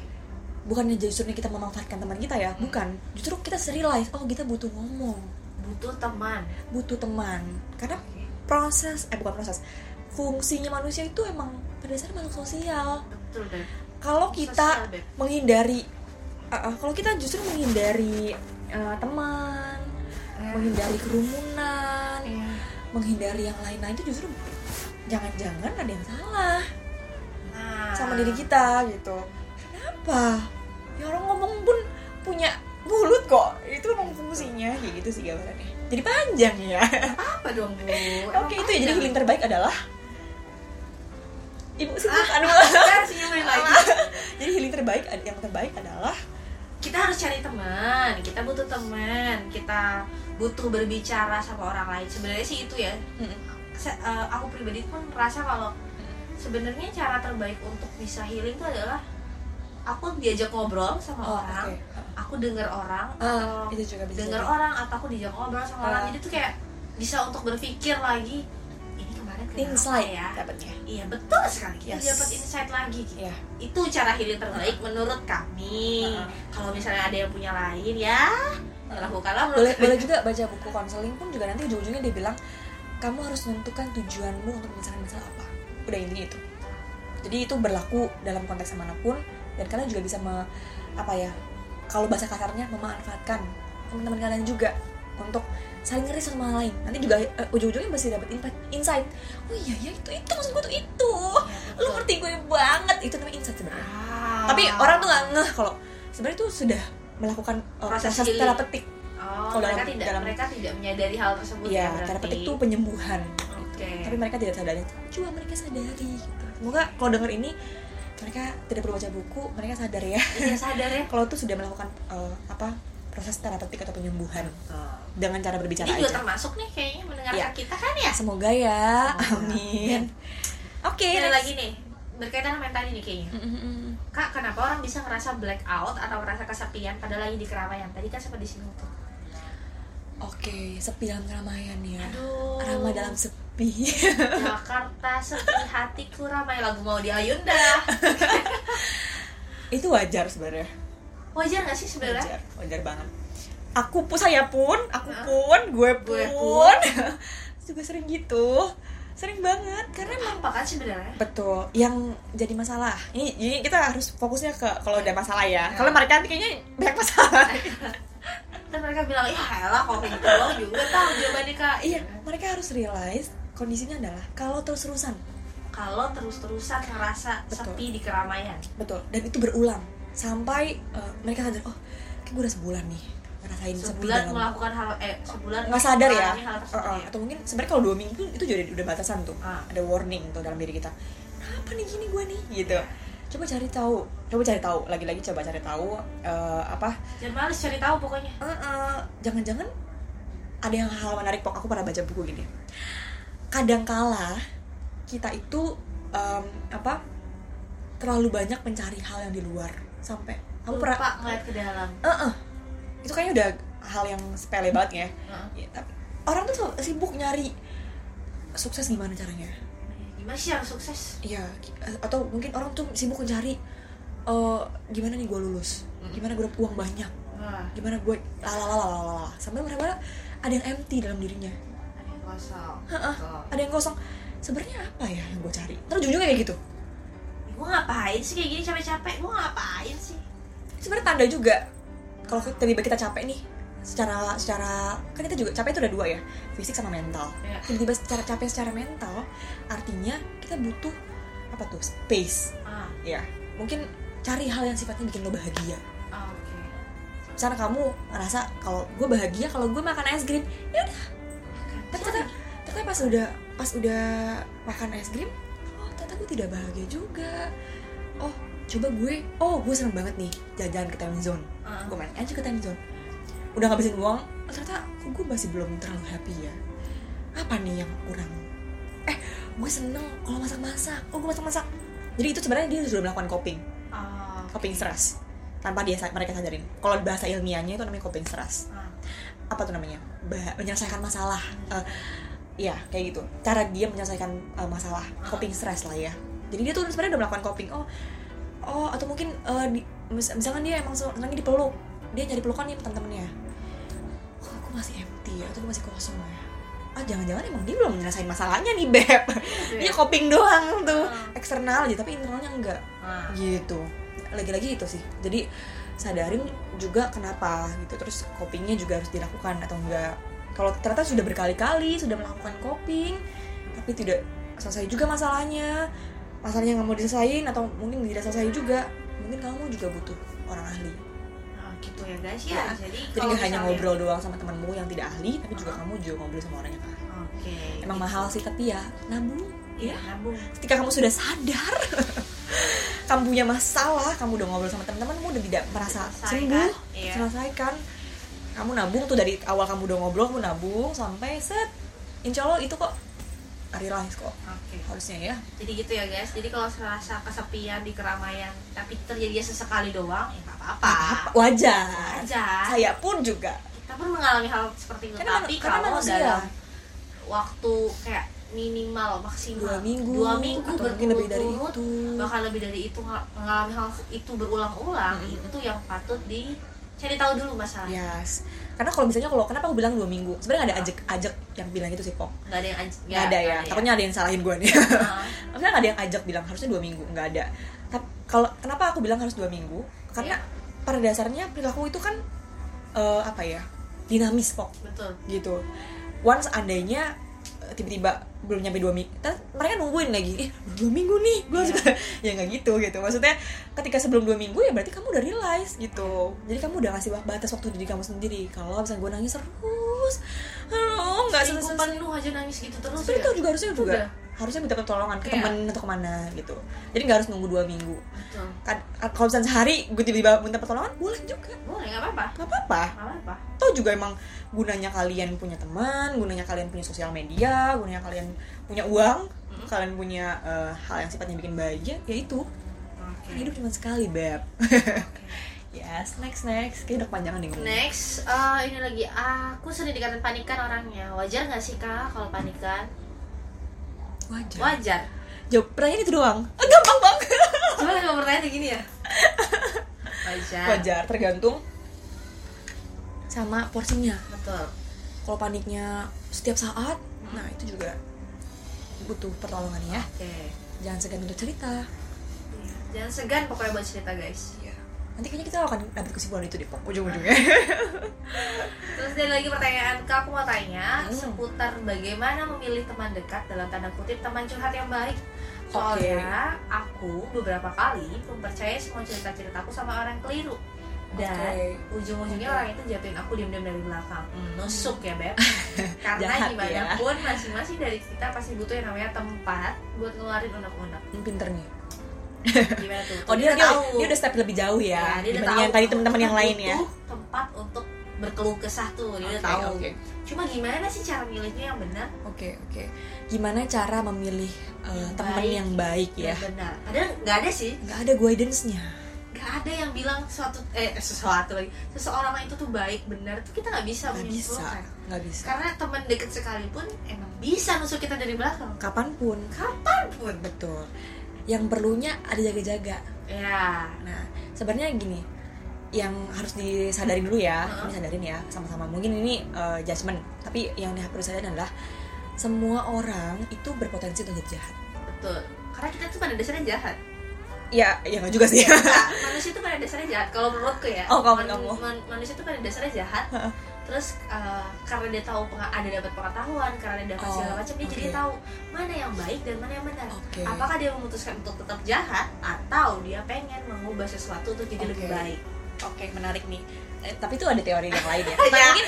B: Bukannya justru kita memanfaatkan teman kita ya? Bukan. Justru kita realize oh kita butuh ngomong.
A: Butuh teman.
B: Butuh teman. Karena proses eh bukan proses fungsinya manusia itu emang pada dasarnya makhluk sosial.
A: Betul deh
B: kalau kita
A: Sosial,
B: menghindari uh, uh, kalau kita justru menghindari uh, teman menghindari kerumunan
A: Iya.
B: menghindari yang lain-lain itu justru jangan-jangan ada yang salah
A: nah.
B: sama diri kita gitu. Kenapa? Ya orang ngomong pun punya mulut kok. Itu emang fungsinya kayak gitu sih gambarannya jadi panjang ya.
A: Apa dong bu?
B: Oke itu ya. Jadi healing terbaik adalah ibu sih
A: ah,
B: aduh
A: ah, senyumin lagi.
B: Jadi healing terbaik yang terbaik adalah
A: kita harus cari teman. Kita butuh teman. Kita butuh berbicara sama orang lain. Sebenarnya sih itu ya. Se- eh, aku pribadi pun merasa kalau sebenarnya cara terbaik untuk bisa healing itu adalah aku diajak ngobrol sama
B: oh
A: orang
B: oke.
A: aku dengar orang
B: Ah,
A: atau
B: itu juga bisa
A: dengar orang atau aku diajak ngobrol sama orang.
B: Ah.
A: jadi tuh kayak bisa untuk berpikir lagi kemarin kenapa
B: insight
A: ya?
B: dapatnya.
A: Iya betul sekali. Kita
B: Yes.
A: dapat insight lagi gitu.
B: Ya
A: itu cara healing terbaik menurut kami.
B: Uh-uh.
A: kalau misalnya ada yang punya lain ya lakukanlah menurut
B: boleh boleh juga baca buku konseling pun juga nanti ujung-ujungnya dia bilang kamu harus menentukan tujuanmu untuk menyelesaikan masalah apa. Udah intinya itu. Jadi itu berlaku dalam konteks mana pun dan kalian juga bisa me, apa ya kalau bahasa kasarnya memanfaatkan teman-teman kalian juga untuk saling ngeris sama lain. Nanti juga eh, ujung-ujungnya masih dapat insight. Oh iya ya itu itu maksud gue tuh itu.
A: Iya,
B: lu ngerti gue banget. Itu namanya insight sebenarnya.
A: Ah.
B: tapi orang tuh nggak ngeh kalau sebenarnya tuh sudah melakukan uh,
A: Proses
B: proses,
A: healing.
B: terapeutik
A: oh,
B: kalau
A: mereka
B: dalam-
A: tidak
B: dalam-
A: mereka tidak menyadari hal tersebut ya,
B: ya
A: berarti.
B: terapeutik itu penyembuhan.
A: Oke.
B: Tapi mereka tidak sadari. Coba mereka sadari gitu. semoga kalau denger ini mereka tidak perlu baca buku mereka sadar ya.
A: Iya sadar ya.
B: kalau tuh sudah melakukan eh, apa proses terapeutik atau penyembuhan
A: Oh.
B: dengan cara berbicara
A: juga
B: aja
A: termasuk nih kayaknya mendengarkan
B: Iya.
A: kita kan ya.
B: semoga ya
A: Semoga.
B: amin oke
A: Ada
B: next.
A: lagi nih berkaitan sama yang tadi nih kayaknya.
B: Mm, mm, mm.
A: Kak, kenapa orang bisa ngerasa blackout atau merasa kesepian padahal lagi di keramaian? Tadi kan sempat disinggung tuh.
B: Oke, sepi dalam keramaian ya.
A: Aduh.
B: Ramah dalam sepi.
A: Jakarta sepi hatiku ramai lagu mau di Ayunda.
B: itu wajar sebenarnya.
A: Wajar gak sih sebenarnya?
B: Wajar, wajar banget. Aku pun saya pun, aku
A: Hah?
B: pun, gue pun,
A: Gue pun.
B: juga sering gitu. Sering banget karena emang
A: Apa kan sebenarnya?
B: betul yang jadi masalah. Ini jadi kita harus fokusnya ke kalau ada masalah ya.
A: Ya.
B: Kalau mereka kayaknya banyak masalah.
A: Dan mereka bilang, ya elah kok kayak gitu doang juga tahu jawabannya kak.
B: iya, mereka harus realize kondisinya adalah kalau terus-terusan
A: Kalau terus-terusan ngerasa
B: Betul.
A: sepi di keramaian.
B: betul dan itu berulang sampai uh, mereka sadar oh kayak gue udah sebulan nih ngerasain sepi
A: Sebulan
B: dalam
A: melakukan hal eh sebulan
B: nggak sadar ya?
A: hal
B: Uh, uh,
A: ya.
B: atau mungkin sebenarnya kalau dua minggu itu juga udah batasan tuh
A: Ah.
B: ada warning tuh dalam diri kita kenapa nih gini gue nih? Gitu. Coba cari tahu coba cari tahu lagi-lagi coba cari tahu uh, apa?
A: Jangan males cari tahu pokoknya.
B: uh, uh, jangan-jangan ada yang hal menarik pok. Aku pernah baca buku gini. Kadangkala kita itu um, apa terlalu banyak mencari hal yang di luar sampai kamu
A: Lupa
B: pernah
A: ngeliat ke dalam.
B: Uh-uh. itu kayaknya udah hal yang sepele banget ya
A: Heeh.
B: Ya, tapi orang tuh sibuk nyari sukses gimana caranya
A: Gimana sih harus sukses?
B: Iya, atau mungkin orang tuh sibuk mencari eh, gimana nih gue lulus, gimana gue dapet uang banyak, gimana gue lalalalalala sampai mereka ada yang empty dalam dirinya,
A: ada yang kosong. Betul.
B: ada yang kosong. Sebenarnya apa ya yang gue cari? Terus ujungnya kayak gitu.
A: Gue ngapain sih kayak gini capek-capek? Gue ngapain sih?
B: Sebenarnya tanda juga kalau tiba-tiba kita capek nih, secara secara kan kita juga capek itu ada dua ya, fisik sama mental.
A: Ya.
B: Tiba-tiba secara capek secara mental, artinya kita butuh apa tuh space.
A: Ah,
B: Ya, mungkin cari hal yang sifatnya bikin lo bahagia.
A: ah, oke.
B: misalnya kamu ngerasa kalau gue bahagia kalau gue makan es krim ya udah tapi ternyata, pas udah pas udah makan es krim ternyata gue tidak bahagia juga. Oh coba gue oh gue seneng banget nih jalan-jalan ke time zone.
A: Ah.
B: gue main aja ke time zone. Udah ngabisin uang ternyata kok gue masih belum terlalu happy ya. Apa nih yang kurang? Eh gue seneng kalau masak-masak. Oh gue masak-masak. Jadi itu sebenarnya dia sudah melakukan coping.
A: Ah,
B: coping stress tanpa dia mereka sadarin. Kalau bahasa ilmiahnya itu namanya coping stress
A: ah.
B: apa tuh namanya? Bah- menyelesaikan masalah. Eh, ya kayak gitu. Cara dia menyelesaikan eh, masalah coping stress lah ya. Jadi dia tuh sebenarnya udah melakukan coping. Oh oh atau mungkin eh, di, mis- misalkan dia emang senangnya dipeluk dia nyari pelukan nih teman-temannya kok aku masih empty ya? Atau aku masih kosong ya? Ah jangan-jangan emang dia belum menyelesaikan masalahnya nih beb. Dia coping doang tuh.
A: Ah.
B: eksternal aja tapi internalnya enggak.
A: Ah.
B: gitu. Lagi-lagi itu sih. Jadi sadarin juga kenapa gitu. Terus copingnya juga harus dilakukan atau enggak kalau ternyata sudah berkali-kali sudah melakukan coping tapi tidak selesai juga masalahnya masalahnya nggak mau diselesain atau mungkin tidak selesai juga mungkin kamu juga butuh orang ahli
A: Ah, gitu ya guys ya.
B: Ya.
A: Jadi,
B: jadi nggak hanya ngobrol doang sama temanmu yang tidak ahli tapi juga kamu juga ngobrol sama orang yang ahli
A: Oke.
B: emang mahal sih tapi ya nabung
A: Iya, nabung.
B: ketika kamu sudah sadar kamu punya masalah kamu udah ngobrol sama teman-temanmu udah tidak merasa sembuh
A: iya.
B: selesaikan kamu nabung tuh dari awal kamu udah ngobrol kamu nabung sampai set insya Allah itu kok realize kok
A: Oke.
B: harusnya ya
A: Jadi gitu ya guys. Jadi kalau serasa kesepian di keramaian tapi terjadi sesekali doang, ya nggak apa-apa.
B: wajar
A: Wajar.
B: saya pun juga
A: Kita pun mengalami hal seperti itu.
B: Karena-
A: tapi
B: karena
A: kalau
B: manusia.
A: dalam waktu kayak minimal maksimal
B: dua minggu
A: dua minggu
B: atau mungkin lebih dari itu
A: bahkan lebih dari itu ng- mengalami hal itu berulang-ulang
B: Mm-mm.
A: itu yang patut dicari tahu dulu masalahnya
B: yes. Karena kalau misalnya kalau kenapa aku bilang dua minggu? Sebenarnya nggak ada ajak ajak yang bilang itu sih pok
A: nggak ada yang aj-
B: nggak ada ya. takutnya ada yang salahin gue nih. Maksudnya nggak ada yang ajak bilang harusnya dua minggu. Nggak ada. Tapi kalau kenapa aku bilang harus dua minggu? Karena
A: Iya.
B: pada dasarnya perilaku itu kan eh, apa ya dinamis kok.
A: Betul.
B: Gitu. Once andainya eh, tiba-tiba belum nyampe dua minggu, mereka nungguin lagi, eh dua minggu nih, gue harus ya nggak gitu gitu. Maksudnya ketika sebelum dua minggu ya berarti kamu udah realize gitu. Jadi kamu udah ngasih batas waktu diri kamu sendiri. Kalau misalnya gue nangis terus, halo nggak selesai.
A: penuh aja nangis gitu terus
B: Sebenarnya
A: ya?
B: itu juga harusnya juga
A: Udah.
B: harusnya minta pertolongan ke
A: Iya.
B: temen atau ke mana gitu jadi nggak harus nunggu dua minggu
A: betul
B: Kad- kalau misalnya sehari gue tiba-tiba minta pertolongan boleh juga
A: boleh nggak apa-apa
B: nggak apa-apa
A: apa-apa
B: atau juga emang gunanya kalian punya teman gunanya kalian punya sosial media gunanya kalian punya uang
A: Mm.
B: kalian punya eh, hal yang sifatnya bikin bahagia ya itu
A: oke
B: Kan hidup cuma sekali beb yes next next kayak udah kepanjangan nih.
A: Next, eh, ini lagi aku sering dikatain panikan orangnya. Wajar nggak sih kak kalau panikan?
B: wajar
A: Wajar.
B: jawab pertanyaan itu doang gampang banget
A: Coba kalau pertanyaan gini ya. Wajar.
B: wajar tergantung sama porsinya
A: Betul.
B: kalau paniknya setiap saat nah itu juga butuh pertolongan ya
A: Oke.
B: jangan segan untuk cerita.
A: Jangan segan pokoknya buat cerita guys.
B: Iya. nanti kayaknya kita akan dapat kesimpulan itu di ujung-ujungnya
A: Terus ada lagi pertanyaan kak aku mau tanya
B: Hmm.
A: seputar bagaimana memilih teman dekat dalam tanda kutip teman curhat yang baik. Soalnya aku beberapa kali mempercayai semua cerita-ceritaku sama orang keliru. Dan
B: Oke.
A: ujung-ujungnya
B: Oke.
A: orang itu jatuhin aku diam-diam dari belakang. Hmm, nusuk ya beb. Karena
B: Jahat
A: gimana
B: ya.
A: pun masing-masing dari kita pasti butuh yang namanya tempat buat ngeluarin unek-unek.
B: Ini pinternya
A: Gimana tuh?
B: oh dia dia,
A: tahu.
B: dia udah step lebih jauh ya,
A: Ya, dia udah
B: dibanding yang tadi teman-teman yang lain ya.
A: tempat untuk berkeluh kesah tuh dia udah
B: Oke,
A: tahu.
B: oke.
A: cuma gimana sih cara milihnya yang benar?
B: Oke oke. Gimana cara memilih uh,
A: Yang
B: teman yang baik ya?
A: Benar. Padahal nggak ada sih.
B: Nggak ada guidance-nya.
A: Nggak ada yang bilang suatu eh sesuatu lagi. Seseorang itu tuh baik benar tuh kita nggak bisa
B: nggak bisa
A: menyimpulkan
B: nggak bisa.
A: Karena teman dekat sekalipun emang bisa nusuk kita dari belakang.
B: Kapan
A: pun. Kapan pun.
B: Betul yang perlunya ada jaga-jaga
A: ya
B: Nah, sebenarnya gini, yang harus disadarin dulu ya,
A: Heeh.
B: disadarin ya, sama-sama. Mungkin ini uh, judgement, tapi yang harus disadarin adalah semua orang itu berpotensi untuk jadi jahat.
A: betul karena kita tuh pada dasarnya jahat
B: Ya, ya nggak juga sih.
A: Nah, manusia itu pada dasarnya jahat kalau menurutku ya
B: Oh, kalau kamu.
A: man- manusia itu pada dasarnya jahat. Terus uh, karena dia tahu ada dapat pengetahuan karena dia dapat
B: Oh,
A: segala macam dia jadi
B: oke.
A: tahu mana yang baik dan mana yang benar
B: Oke.
A: apakah dia memutuskan untuk tetap jahat atau dia pengen mengubah sesuatu untuk jadi lebih
B: Oke.
A: baik
B: Oke, menarik nih. Eh, tapi itu ada teori yang lain ya.
A: Ya.
B: Nah, mungkin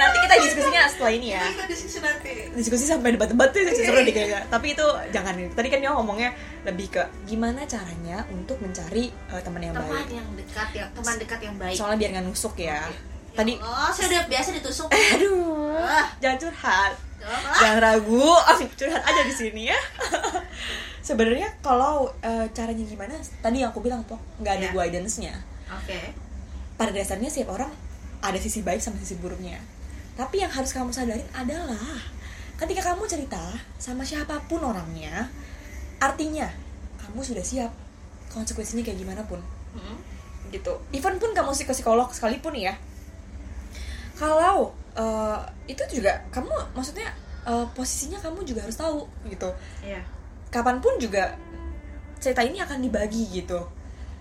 B: nanti kita diskusinya setelah ini ya.
A: kita diskusi nanti
B: Diskusi sampai debat-debat tuh seru nih kayaknya. Tapi itu jangan. Tadi kan dia ngomongnya lebih ke gimana caranya untuk mencari uh, teman yang
A: teman
B: baik.
A: yang dekat yang teman dekat yang baik
B: Soalnya biar nggak nusuk ya.
A: Tadi
B: Tadi
A: oh saya udah biasa ditusuk
B: aduh,
A: Ah.
B: jangan curhat. Jangan ragu, curhat aja di sini ya. Sebenarnya kalau eh, caranya gimana? Tadi yang aku bilang tuh nggak ada
A: Iya.
B: guidance-nya.
A: oke
B: Pada dasarnya setiap orang ada sisi baik sama sisi buruknya. Tapi yang harus kamu sadarin adalah ketika kamu cerita sama siapa pun orangnya, artinya kamu sudah siap konsekuensinya kayak gimana pun
A: Mm-mm.
B: gitu. Even pun kamu ke psikolog sekalipun ya. Kalau eh, itu juga kamu maksudnya eh, posisinya kamu juga harus tahu gitu.
A: Iya.
B: Kapan pun juga cerita ini akan dibagi gitu.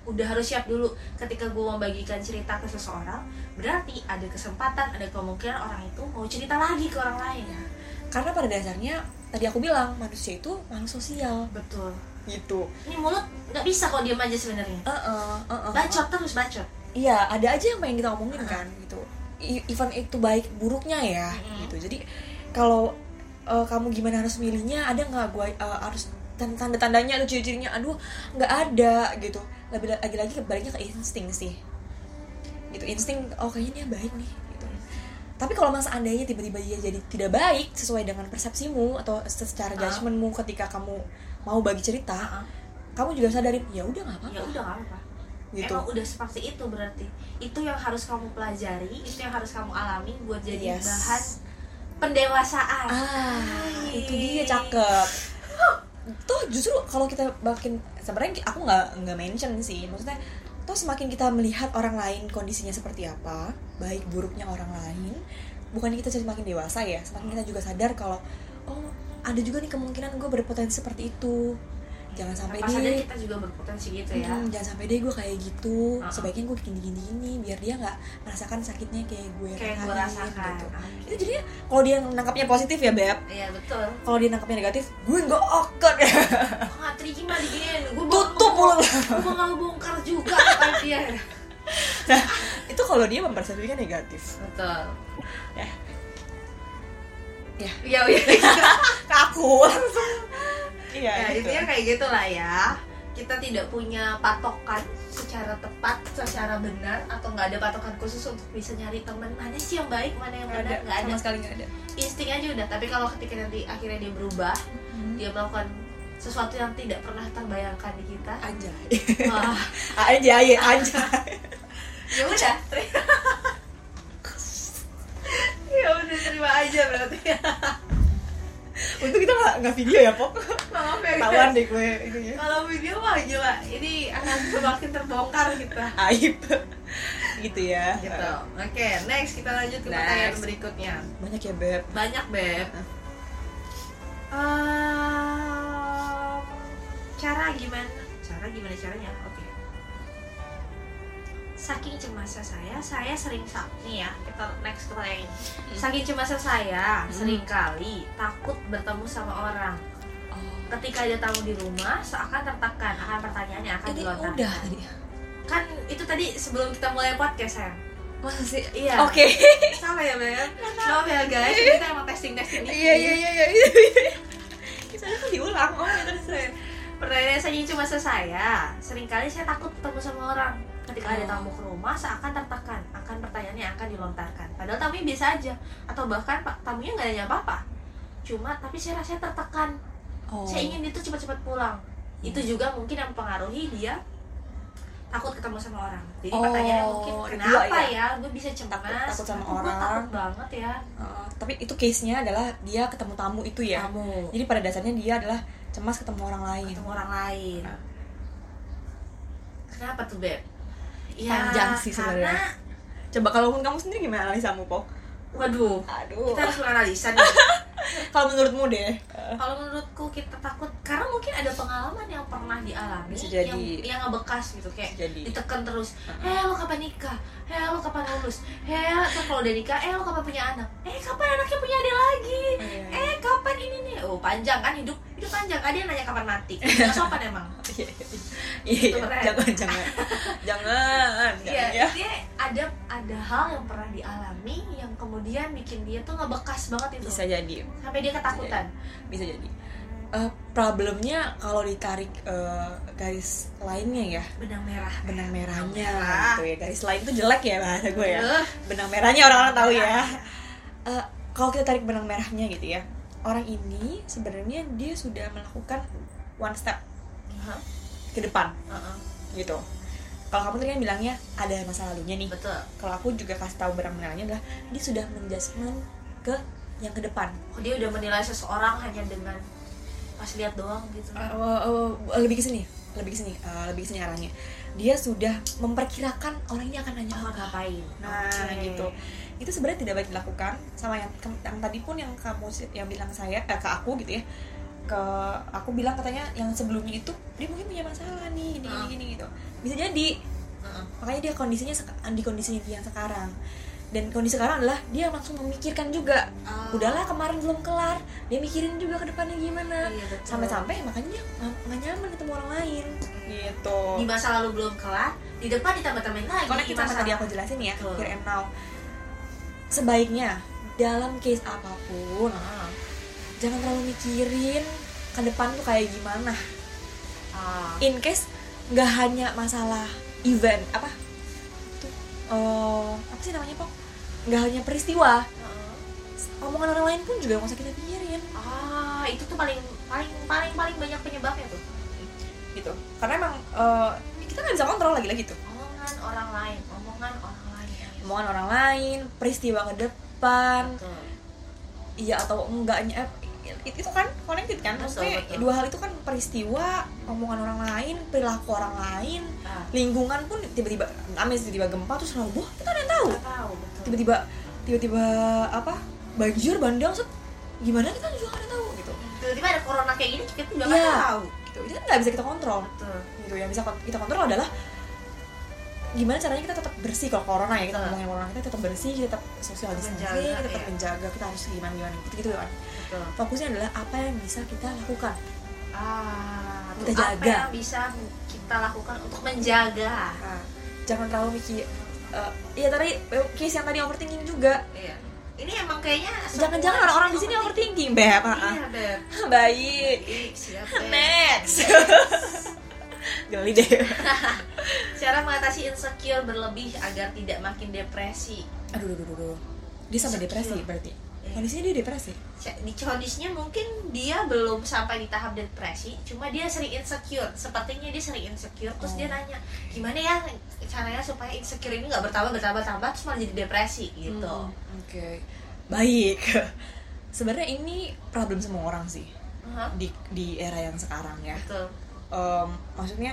A: udah harus siap dulu ketika gue membagikan cerita ke seseorang berarti ada kesempatan ada kemungkinan orang itu mau cerita lagi ke orang lain
B: Ya. Karena pada dasarnya tadi aku bilang manusia itu makhluk sosial
A: betul
B: gitu.
A: ini mulut nggak bisa kok diam aja sebenarnya
B: Uh -uh, uh -uh.
A: bacot terus bacot
B: Iya, ada aja yang pengen kita omongin kan gitu. I- Even itu baik buruknya ya
A: Mm-mm.
B: gitu. Jadi kalau uh, kamu gimana harus milihnya, ada nggak gue uh, harus tan- tanda-tandanya atau ciri-cirinya? Aduh, nggak ada gitu. Lebih lagi-lagi baliknya ke insting sih. Gitu, insting oh kayaknya dia baik nih gitu. Tapi kalau mas seandainya tiba-tiba dia jadi tidak baik sesuai dengan persepsimu atau secara
A: Ah.
B: judgementmu ketika kamu mau bagi cerita,
A: ah.
B: kamu juga sadarin ya udah nggak apa-apa
A: ya udah nggak apa
B: gitu.
A: emang udah seperti itu berarti itu yang harus kamu pelajari itu yang harus kamu alami buat jadi
B: Yes.
A: bahan pendewasaan
B: Ah,
A: Hai.
B: itu dia cakep. Tuh justru kalau kita makin sebenarnya aku nggak nggak mention sih, maksudnya toh semakin kita melihat orang lain kondisinya seperti apa, baik buruknya orang lain, bukannya kita jadi makin dewasa ya, semakin kita juga sadar kalau oh ada juga nih kemungkinan gue berpotensi seperti itu. Jangan sampai deh.
A: kita juga berpotensi gitu ya.
B: Hmm, jangan sampai deh gue kayak gitu.
A: Uh-uh.
B: sebaiknya gue gini gini gini biar dia nggak merasakan sakitnya kayak gue
A: kayak gue rasakan
B: gitu.
A: Ah,
B: itu jadinya kalau dia nangkapnya positif ya beb.
A: Iya betul.
B: Kalau dia nangkapnya negatif gue nggak akan
A: Oh, nggak terima diginiin gue
B: Tutup mulut.
A: gue nggak bongkar juga apa dia.
B: Nah itu kalau dia mempersepsikan negatif.
A: Betul.
B: Ya. Ya.
A: Iya iya.
B: Ke aku langsung iya
A: ya
B: gitu.
A: intinya kayak gitulah ya. Kita tidak punya patokan secara tepat secara benar atau nggak ada patokan khusus untuk bisa nyari teman. Mana sih yang baik mana yang benar? Nggak ada
B: sama sekali nggak ada.
A: Insting aja udah. Tapi kalau ketika nanti akhirnya dia berubah dia melakukan sesuatu yang tidak pernah terbayangkan di kita.
B: Aja
A: wah.
B: Aja ya aja
A: ya udah terima ya udah terima aja berarti
B: untuk kita nggak nggak video ya pok.
A: Maaf ya
B: tawan deh gue
A: kalau video mah gila ini akan semakin terbongkar kita.
B: Aib. Gitu ya.
A: Gitu. Oke next kita lanjut ke pertanyaan
B: Next.
A: berikutnya.
B: Banyak ya beb.
A: Banyak beb. Ehm, cara gimana? Cara gimana caranya? Oke saking cemasnya saya saya sering nih ya kita next ke pertanyaan ini. saking cemasnya saya
B: Hmm.
A: sering kali takut bertemu sama orang. Ketika ada tamu di rumah seakan tertekan akan pertanyaannya akan
B: ini
A: dilontarkan.
B: udah tadi.
A: Kan itu tadi sebelum kita mulai podcast ya
B: masa sih
A: Iya.
B: oke.
A: Salah ya beb maaf ya guys kita emang testing testing
B: iya iya iya iya kita kan diulang oh itu terus
A: Pertanyaan saya cuma saya Seringkali saya takut ketemu sama orang Ketika ada tamu ke rumah seakan tertekan Akan pertanyaannya akan dilontarkan. Padahal tamunya biasa aja. Atau bahkan pak tamunya nggak nanya apa-apa. Cuma tapi saya rasanya tertekan.
B: Oh.
A: Saya ingin dia tuh cepat-cepat pulang. Itu juga mungkin yang mempengaruhi dia takut ketemu sama orang. Jadi
B: Oh,
A: pertanyaannya mungkin kenapa
B: ya?
A: ya, gue bisa cemas.
B: Takut- takut sama orang.
A: takut banget ya.
B: Uh, tapi itu case nya adalah dia ketemu tamu itu ya.
A: Kamu
B: jadi pada dasarnya dia adalah cemas ketemu orang lain.
A: Ketemu orang lain.
B: Ah.
A: kenapa tuh beb
B: Panjang sih sebenarnya.
A: karena
B: coba kalau kamu sendiri gimana analisamu pok?
A: Waduh
B: aduh.
A: kita harus menganalisa nih.
B: Kalau menurutmu deh.
A: Kalau menurutku kita takut karena mungkin ada pengalaman yang pernah dialami
B: Bisa jadi.
A: yang yang ngebekas gitu kayak
B: Bisa jadi.
A: ditekan terus. Eh lo kapan nikah eh lo kapan lulus? Eh kalau udah nikah eh lo kapan punya anak? Eh kapan anaknya punya adik lagi?
B: Iya.
A: eh kapan ini nih? Oh panjang kan hidup? Hidup panjang. Ada yang nanya kapan mati. Nggak sopan emang.
B: Iya iya jangan jangan. Jangan
A: Iya,
B: ya
A: dia ada ada hal yang pernah dialami yang kemudian bikin dia tuh ngebekas banget itu.
B: Bisa jadi.
A: Sampai dia ketakutan.
B: bisa jadi Eh, problemnya kalau ditarik eh, garis lainnya ya.
A: Benang merah.
B: Benang merahnya
A: merah.
B: gitu ya. Garis lain itu jelek ya bahasa gue ya. Benang merahnya orang-orang tahu ya. Eh, kalau kita tarik benang merahnya gitu ya orang ini sebenarnya dia sudah melakukan one step
A: Hah?
B: ke depan.
A: Heeh,
B: gitu. Kalau kamu tadi kan bilangnya ada masa lalunya nih.
A: Betul.
B: Kalau aku juga kasih tahu benang merahnya adalah dia sudah menjudgment ke yang ke depan.
A: Oh, dia udah menilai seseorang hanya dengan pas lihat doang gitu.
B: Eh, eh, eh, lebih ke sini lebih ke sini eh, lebih ke sini arahnya. Dia sudah memperkirakan orang ini akan nanya
A: oh,
B: apa
A: ngapain?
B: Nah
A: Oke.
B: gitu. Itu sebenarnya tidak baik dilakukan sama yang yang tadi pun yang kamu yang bilang saya eh, ke aku gitu ya. Ke aku bilang katanya yang sebelumnya itu dia mungkin punya masalah nih gini gini,
A: Ah.
B: gini gitu. Bisa jadi.
A: Heeh.
B: makanya dia kondisinya di kondisinya dia yang sekarang dan kondisi sekarang adalah dia langsung memikirkan juga
A: Ah.
B: udahlah kemarin belum kelar dia mikirin juga ke depannya gimana
A: Iya,
B: sampai-sampai makanya dia nggak nyaman ketemu orang lain gitu
A: di masa lalu belum kelar di depan ditambah-tambahin lagi
B: karena kita
A: masalah.
B: tadi aku jelasin ya
A: Betul.
B: here and now sebaiknya dalam case apa pun
A: Heeh.
B: jangan terlalu mikirin ke depan tuh kayak gimana
A: Ah.
B: in case nggak hanya masalah event apa tuh eh, apa sih namanya pok nggak hanya peristiwa
A: Heeh.
B: omongan orang lain pun juga nggak usah kita pikirin
A: ah itu tuh paling paling paling paling banyak penyebabnya tuh.
B: Gitu. Karena emang eh, kita nggak bisa kontrol lagi lagi tuh.
A: Omongan orang lain omongan orang lain.
B: Omongan orang lain peristiwa ke depan iya atau enggaknya eh, itu kan connected kan? Maksudnya
A: betul.
B: dua hal itu kan peristiwa omongan orang lain perilaku orang lain
A: Ah,
B: lingkungan pun tiba-tiba amis tiba-tiba gempa terus selalu wah kita ada yang tahu.
A: Nggak tahu
B: tiba-tiba tiba-tiba apa banjir bandang set gimana kita juga nggak tahu? Gitu.
A: Tiba-tiba ada corona kayak gini kita juga nggak tahu.
B: Gitu. Itu kan nggak bisa kita kontrol.
A: Betul.
B: Gitu. Yang bisa kita kontrol adalah gimana caranya kita tetap bersih kalau corona ya kita ngomongin corona kita tetap bersih kita tetap social
A: Tetap
B: distancing kita tetap
A: iya.
B: menjaga kita harus gimana gimana gitu gitu kan
A: betul
B: fokusnya adalah apa yang bisa kita lakukan
A: ah
B: Kita
A: tuh, apa
B: jaga.
A: yang bisa kita lakukan untuk menjaga
B: Nah, jangan terlalu mikir eh, iya tadi eh, case yang tadi overthinking juga
A: iya ini emang kayaknya
B: jangan-jangan orang-orang di sini
A: overthinking.
B: beb ah, ah.
A: iya beb
B: baik
A: siap, Beb.
B: next geli deh
A: cara mengatasi insecure berlebih agar tidak makin depresi
B: aduh aduh aduh, aduh. dia sampai depresi berarti. Kondisinya dia depresi?
A: Di kondisinya mungkin dia belum sampai di tahap depresi cuma dia sering insecure. Sepertinya dia sering insecure terus dia
B: Oh.
A: nanya gimana ya caranya supaya insecure ini nggak bertambah bertambah tambah terus malah jadi depresi gitu.
B: Hmm, oke. Baik. Sebenarnya ini problem semua orang sih
A: Aha,
B: di di era yang sekarang ya.
A: Betul.
B: Em, maksudnya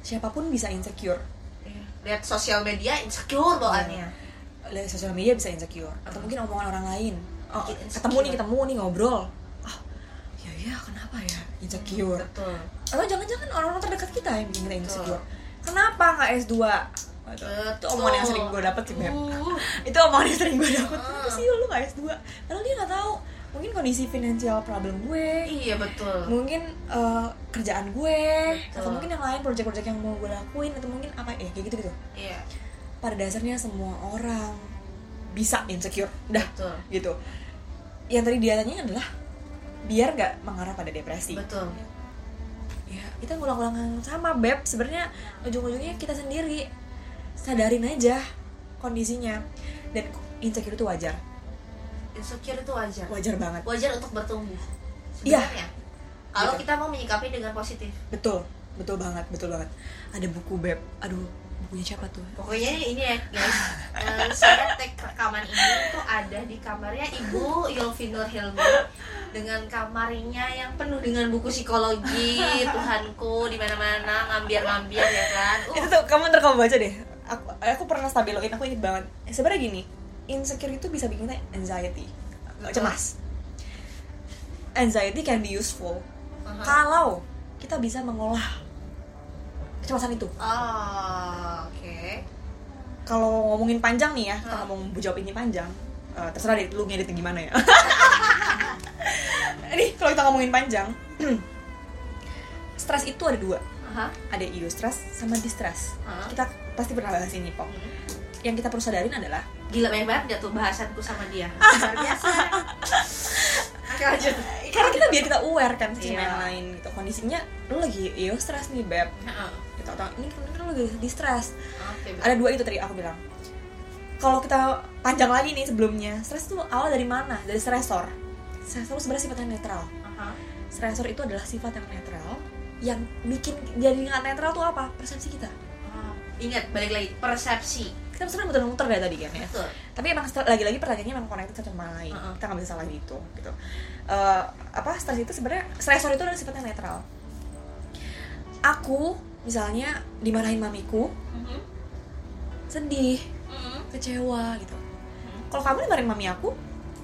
B: siapa pun bisa insecure.
A: Iya. lihat sosial media insecure bawaannya
B: lihat sosial media bisa insecure. Atau mungkin omongan orang lain oh,
A: insecure.
B: ketemu nih ketemu nih ngobrol. Ah ya ya kenapa ya? Insecure.
A: Betul.
B: Atau jangan-jangan orang-orang terdekat kita yang bikin kita insecure? Kenapa nggak S2 Gitu. itu omongan yang sering gue dapet sih Beb.
A: Uh,
B: itu omongan yang sering gue dapet. Kenapa sih lu nggak S2 padahal dia nggak tahu. Mungkin kondisi finansial problem gue.
A: Iya betul.
B: Mungkin eh, kerjaan gue.
A: Betul.
B: atau mungkin yang lain project-project yang mau gue lakuin. Atau mungkin apa ya kayak gitu gitu
A: iya.
B: Pada dasarnya semua orang bisa insecure. Dah
A: betul.
B: Gitu yang tadi dia tanya adalah biar nggak mengarah pada depresi.
A: Betul.
B: Ya kita ngulang-ulang sama beb. Sebenarnya ujung-ujungnya kita sendiri. Sadarin aja kondisinya. Dan insecure itu wajar.
A: Insecure itu wajar.
B: Wajar banget.
A: Wajar untuk bertumbuh.
B: Iya.
A: sebenarnya. Kalau
B: Gitu.
A: kita mau menyikapi dengan positif.
B: Betul. Betul banget. Betul banget. Ada buku beb. Aduh bukunya siapa tuh?
A: Pokoknya ini ya guys. Eh, saya tag rekaman ini tuh ada di kamarnya ibu Yulfi Nur Hilmi dengan kamarnya yang penuh dengan buku psikologi Tuhanku di mana-mana ngambil-ngambil ya kan?
B: Itu
A: uh,
B: tuh kamu ntar kamu baca deh. Aku aku pernah stabiloin aku inget banget. Sebenarnya gini insecure itu bisa bikin kita anxiety
A: Betul.
B: cemas. Anxiety can be useful
A: aha.
B: kalau kita bisa mengolah kecemasan itu.
A: Oh oke.
B: Kalau ngomongin panjang nih ya
A: Hmm.
B: ngomong jawab ini panjang eh, terserah deh lu ngeditnya gimana ya. Ini kalau kita ngomongin panjang stres itu ada dua.
A: Aha.
B: ada eustress sama distress.
A: Aha.
B: kita pasti pernah bahas ini pok.
A: Hmm.
B: yang kita perlu sadarin adalah
A: gila banyak banget gak tuh bahasanku sama dia. Luar biasa. Oke lanjut
B: karena kita biar kita aware kan sama
A: Iya.
B: yang lain gitu. Kondisinya lu lagi eustress nih beb.
A: Heeh.
B: gitu atau ini kan lu lagi distress.
A: Oke
B: ada dua itu tadi aku bilang. Kalau kita panjang lagi nih sebelumnya stres itu awal dari mana? Dari stresor. Stresor sebenarnya sifatnya netral.
A: Aha.
B: stresor itu adalah sifat yang netral yang bikin jadi nggak netral tuh apa? Persepsi kita.
A: Ah, ingat balik lagi persepsi
B: kita sebenarnya muter-muter dari tadi kan ya.
A: Betul.
B: Tapi emang lagi-lagi pertanyaannya memang connected satu sama lain
A: Uh-uh.
B: kita nggak bisa salah gitu gitu. Eh, apa stres itu sebenarnya stresor itu adalah sifatnya netral. Aku misalnya dimarahin mamiku
A: Mhm.
B: sedih
A: Mhm.
B: kecewa gitu. Kalau kamu dimarahin mami aku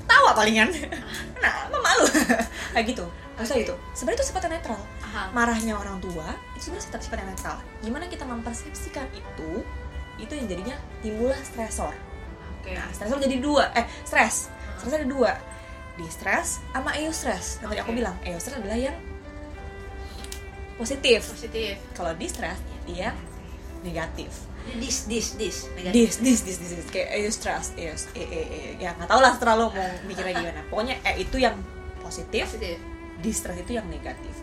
B: tawa palingan. Nah malu kayak gitu. Maksudnya
A: Oke.
B: itu sebenarnya itu sifatnya netral.
A: Aha.
B: marahnya orang tua itu sebenarnya sifat sifatnya netral. Gimana kita mempersepsikan itu itu yang jadinya timbullah stresor.
A: Oke.
B: Nah stresor jadi dua. Eh stres. Stres ada dua. Distress sama eustress yang tadi aku bilang eustress adalah yang positif.
A: Positif.
B: Kalau distress dia negatif.
A: Dis dis dis. Negatif.
B: Dis dis dis dis, dis. kayak eustress eus e e e. Ya nggak tau lah setelah lo mau mikirnya gimana. Pokoknya e itu yang positif
A: positif.
B: distress itu yang negatif.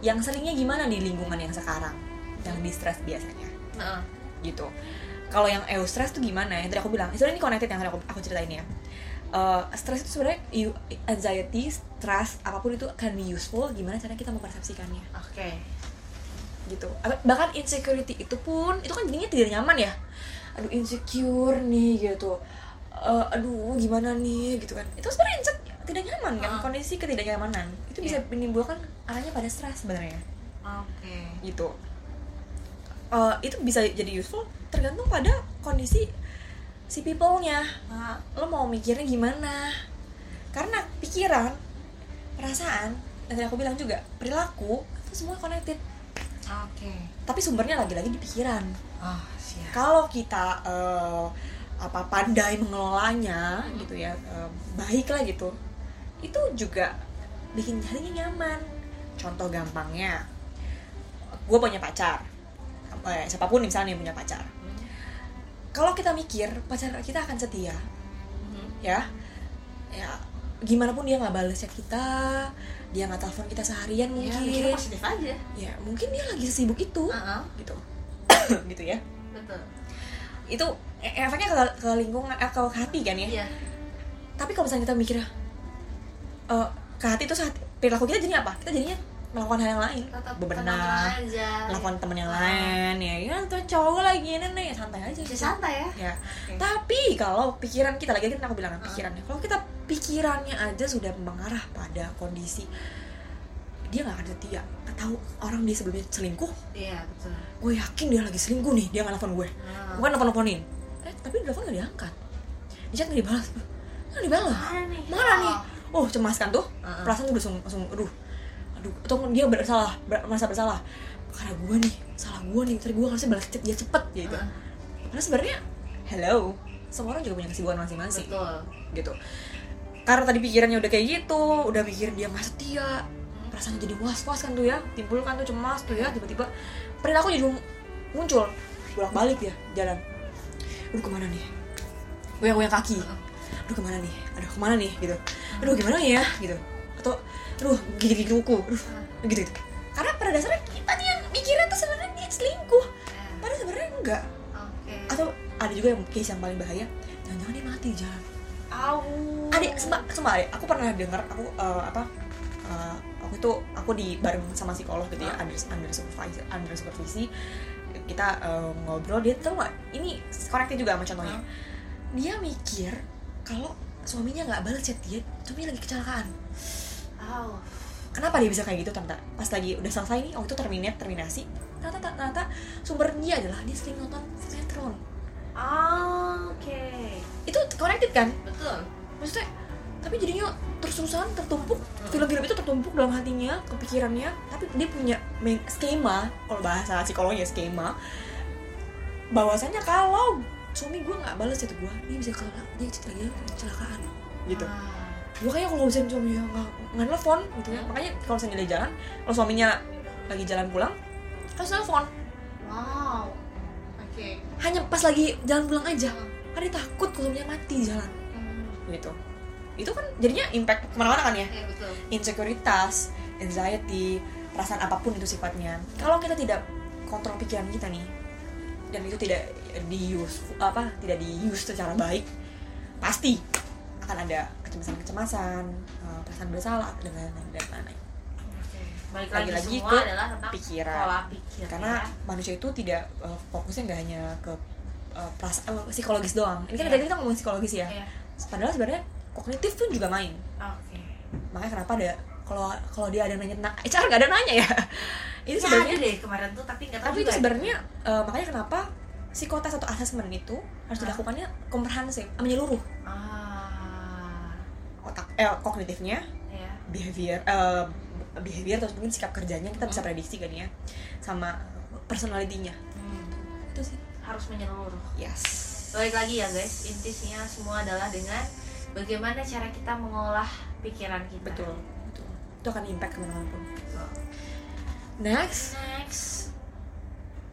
B: Yang seringnya gimana di lingkungan yang sekarang? Yang distress biasanya.
A: Heeh.
B: gitu kalau yang eustress tuh gimana yang tadi aku bilang sebenarnya ini connected yang tadi aku, aku ceritain ya. Eh, stress itu sebenarnya you- anxiety, stress apa pun itu can be useful. Gimana caranya kita mempersepsikannya?
A: Oke.
B: Gitu. Bahkan insecurity itu pun itu kan jadinya tidak nyaman ya. Aduh insecure nih gitu. Eh, aduh gimana nih gitu kan. Itu sebenarnya tidak nyaman kan?
A: Ah.
B: kondisi ketidaknyamanan. Itu bisa
A: Iya.
B: menimbulkan arahnya pada stres sebenarnya.
A: Oke.
B: Gitu. Eh, itu bisa jadi useful tergantung pada kondisi si people-nya.
A: Ah,
B: lo mau mikirnya gimana? Karena pikiran perasaan dan tadi aku bilang juga perilaku itu semua connected.
A: Oke.
B: Tapi sumbernya lagi-lagi di pikiran.
A: Oh siap.
B: Kalau kita eh, apa pandai mengelolanya
A: Hmm.
B: gitu ya eh, baik lah gitu itu juga bikin harinya nyaman. Contoh gampangnya gue punya pacar. Eh, siapa pun misalnya yang punya pacar kalau kita mikir pacar kita akan setia.
A: Mhm.
B: ya. Ya gimana pun dia nggak balas chat kita dia nggak telepon kita seharian
A: ya
B: mungkin.
A: positif aja.
B: Ya mungkin dia lagi sibuk itu.
A: Heeh,
B: gitu. Gitu ya.
A: Betul.
B: Itu e- efeknya ke, ke lingkungan eh, ke hati kan ya?
A: Iya.
B: Tapi kalau misalnya kita mikirnya eh, ke hati itu saat perilaku kita jadinya apa? Kita jadinya melakukan hal yang lain.
A: Tetap
B: bebenah. melakukan temen yang
A: Ah.
B: lain ya. Kan tuh cowok lagi ini nih. Santai aja
A: Masih santai ya?
B: Ya.
A: Oke.
B: tapi kalau pikiran kita lagi kan aku bilang
A: Ah.
B: pikirannya kalau kita pikirannya aja sudah mengarah pada kondisi dia nggak akan setia. Tahu orang dia sebelumnya selingkuh.
A: Iya betul.
B: Gue yakin dia lagi selingkuh nih dia nggak nelfon gue.
A: Ah.
B: bukan nelfon nelfonin eh tapi telepon nggak diangkat. Di chat nggak dibalas. Nggak dibalas.
A: Mana nih?
B: Mana
A: Oh.
B: nih? Oh. Cemas kan tuh.
A: Heeh.
B: perasaan tuh langsung langsung aduh aduh atau dia bersalah ber- merasa bersalah. Karena gue nih salah gue nih tadi gue harusnya balas chat dia cepet gitu
A: Heeh.
B: karena sebenarnya hello semua orang juga punya kesibukan masing-masing
A: betul.
B: gitu. Karena tadi pikirannya udah kayak gitu udah pikirin dia nggak setia perasaan jadi was was kan tuh ya timbul kan tuh cemas tuh ya tiba-tiba. Perilaku jadi muncul bolak balik ya jalan. Aduh ke mana nih? Goyang goyang kaki aduh ke mana nih? Aduh ke mana nih? Gitu. Aduh gimana ya? Gitu atau aduh gigit gigit kuku aduh gitu gitu karena pada dasarnya kita nih yang mikirnya tuh sebenarnya dia selingkuh.
A: Ya,
B: padahal sebenarnya enggak.
A: Oke.
B: Atau ada juga yang case yang paling bahaya jangan-jangan dia mati jalan
A: au.
B: Adik sumpah sumpah adik aku pernah dengar aku eh, apa eh, aku itu aku di bareng sama psikolog gitu ya
A: Hah?
B: under under supervisi under supervisi. Kita eh, ngobrol dia tahu nggak ini connected juga sama contohnya.
A: Hah?
B: dia mikir kalau suaminya nggak balas chat dia suaminya lagi kecelakaan kenapa dia bisa kayak gitu tante? Pas lagi udah selesai nih waktu itu terminate terminasi ternyata ternyata sumber dia adalah dia sering nonton sinetron.
A: Ah, oke.
B: Itu connected kan?
A: Betul.
B: Maksudnya tapi jadinya terus-terusan tertumpuk film-film itu tertumpuk dalam hatinya kepikirannya tapi dia punya main skema kalau bahasa psikologi ya skema bahwasanya kalau suami gue nggak balas itu gue dia bisa kalah dia lagi kecelakaan gitu.
A: Ah,
B: gue kayak kalau misalnya suaminya nggak nggak nelfon gitu ya.
A: Hmm.
B: makanya kalau misalnya dia jalan kalau suaminya lagi jalan pulang harus nelfon.
A: Wow. Oke.
B: Hanya pas lagi jalan pulang aja.
A: Hmm.
B: karena dia takut kalau suaminya mati di jalan.
A: Hmm,
B: gitu. Itu kan jadinya impact ke mana-mana kan ya?
A: Iya betul.
B: Insekuritas, anxiety, perasaan apa pun itu sifatnya. Kalau kita tidak kontrol pikiran kita nih, dan itu tidak di use apa tidak di use secara baik, pasti akan ada kecemasan-kecemasan, eh, perasaan bersalah dan lain-lain dan lain-lain.
A: Balik lagi,
B: Lagi-lagi
A: semua
B: ke
A: adalah tentang
B: pikiran.
A: pola pikir
B: Karena
A: ya.
B: manusia itu tidak eh, fokusnya nggak hanya ke eh, perasaan eh, psikologis doang. Ini kan
A: Iya.
B: tadi kita ngomong psikologis ya.
A: Iya.
B: Padahal sebenarnya kognitif pun juga main.
A: oke
B: Makanya kenapa ada kalau kalau dia ada nanya tentang HR nggak ada nanya ya. Itu
A: Ya,
B: sebenarnya
A: deh kemarin tuh tapi nggak tahu
B: tapi itu sebenarnya eh, makanya kenapa psikotes atau asesmen itu harus dilakukannya komprehensif menyeluruh
A: ah
B: otak eh, kognitifnya
A: ya
B: behavior eh, behavior terus mungkin sikap kerjanya kita bisa
A: Hmm.
B: prediksi kan ya sama personalitinya
A: Hmm,
B: itu sih
A: harus menyeluruh.
B: Yes.
A: Balik lagi ya guys intinya semua adalah dengan bagaimana cara kita mengolah pikiran kita.
B: Betul betul. Itu akan impact ke mana-mana
A: pun.
B: Next.
A: Next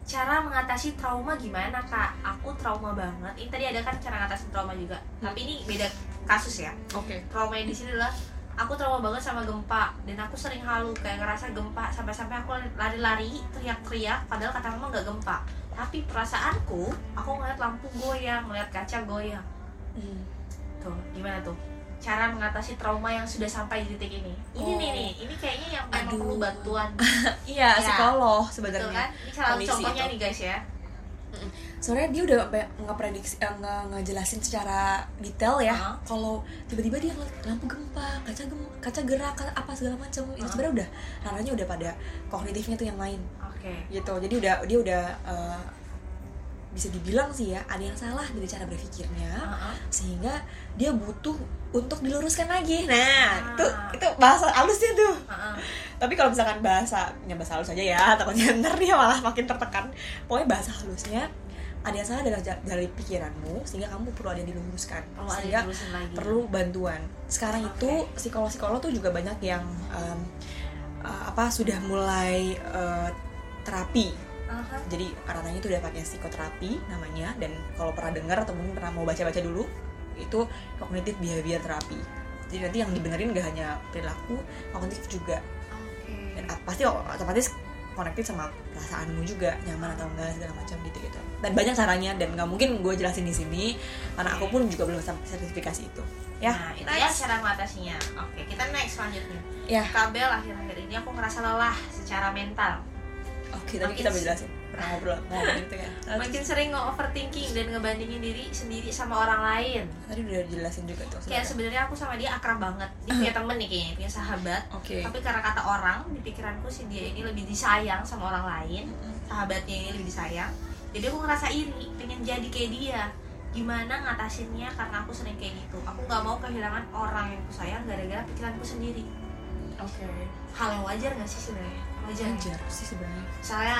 A: cara mengatasi trauma gimana kak? Aku trauma banget. Ini tadi ada kan cara ngatasin trauma juga. Tapi ini beda kasus ya.
B: Oke.
A: Trauma yang di sini adalah aku trauma banget sama gempa. Dan aku sering halu kayak ngerasa gempa. Sampai-sampai aku lari-lari teriak-teriak padahal kata mama nggak gempa. Tapi perasaanku aku ngeliat lampu goyang ngeliat kaca goyang.
B: Hmm.
A: tuh gimana tuh cara mengatasi trauma yang sudah sampai di titik ini ini
B: Oh.
A: nih nih ini kayaknya yang memang
B: Aduh.
A: perlu bantuan
B: iya
A: Ya.
B: psikolog
A: betul
B: sebenarnya
A: kan ini salah
B: Kondisi
A: contohnya
B: itu.
A: nih guys ya
B: soalnya dia udah nggak prediksi eh, nggak ngejelasin secara detail ya
A: Hah?
B: kalau tiba-tiba dia ngeliat lampu gempa kaca gem kaca gerak apa segala macam itu
A: Hah?
B: sebenarnya udah ranahnya udah pada kognitifnya tuh yang lain
A: oke
B: gitu jadi udah dia udah eh, bisa dibilang sih ya ada yang salah dari cara berpikirnya
A: Heeh.
B: sehingga dia butuh untuk diluruskan lagi nah
A: Ah.
B: itu itu bahasa halusnya tuh
A: Heeh.
B: tapi kalau misalkan bahasa ya bahasa halus aja ya takutnya ntar dia malah makin tertekan pokoknya bahasa halusnya ada yang salah dari, dari pikiranmu sehingga kamu perlu ada yang diluruskan
A: ada
B: sehingga
A: lagi
B: perlu bantuan sekarang
A: Oke.
B: itu psikolog-psikolog tuh juga banyak yang em, uh, apa sudah mulai uh, terapi
A: Aha.
B: jadi katanya itu udah pakai psikoterapi namanya dan kalau pernah dengar atau mungkin pernah mau baca-baca dulu itu cognitive behavior therapy jadi nanti yang dibenerin gak hanya perilaku kognitif juga. Dan ap- pasti otomatis connected sama perasaanmu juga nyaman atau enggak segala macam gitu gitu. Dan banyak caranya dan nggak mungkin gue jelasin di sini karena aku pun juga belum sampai sertifikasi itu. Ya.
A: Nah itu ya cara mengatasinya. Oke kita next selanjutnya.
B: Ya.
A: Kabel akhir-akhir ini aku ngerasa lelah secara mental
B: oke tadi
A: Makin
B: kita
A: s-
B: udah jelasin. Pernah ngobrol. Ngomongin itu kan. Nah,
A: makin sering nge-overthinking dan ngebandingin diri sendiri sama orang lain.
B: Tadi udah jelasin juga tuh
A: kayak
B: sebenarnya.
A: aku sama dia akrab banget. Dia punya temen nih kayaknya punya sahabat.
B: Oke.
A: Tapi karena kata orang di pikiranku si dia ini lebih disayang sama orang lain. Sahabatnya ini lebih disayang. Jadi aku ngerasa iri pengen jadi kayak dia. Gimana ngatasinnya karena aku sering kayak gitu. Aku nggak mau kehilangan orang yang aku sayang gara-gara pikiranku sendiri.
B: Oke.
A: Hal yang wajar nggak sih sebenarnya wajar ya?
B: wajar sih sebenarnya
A: saya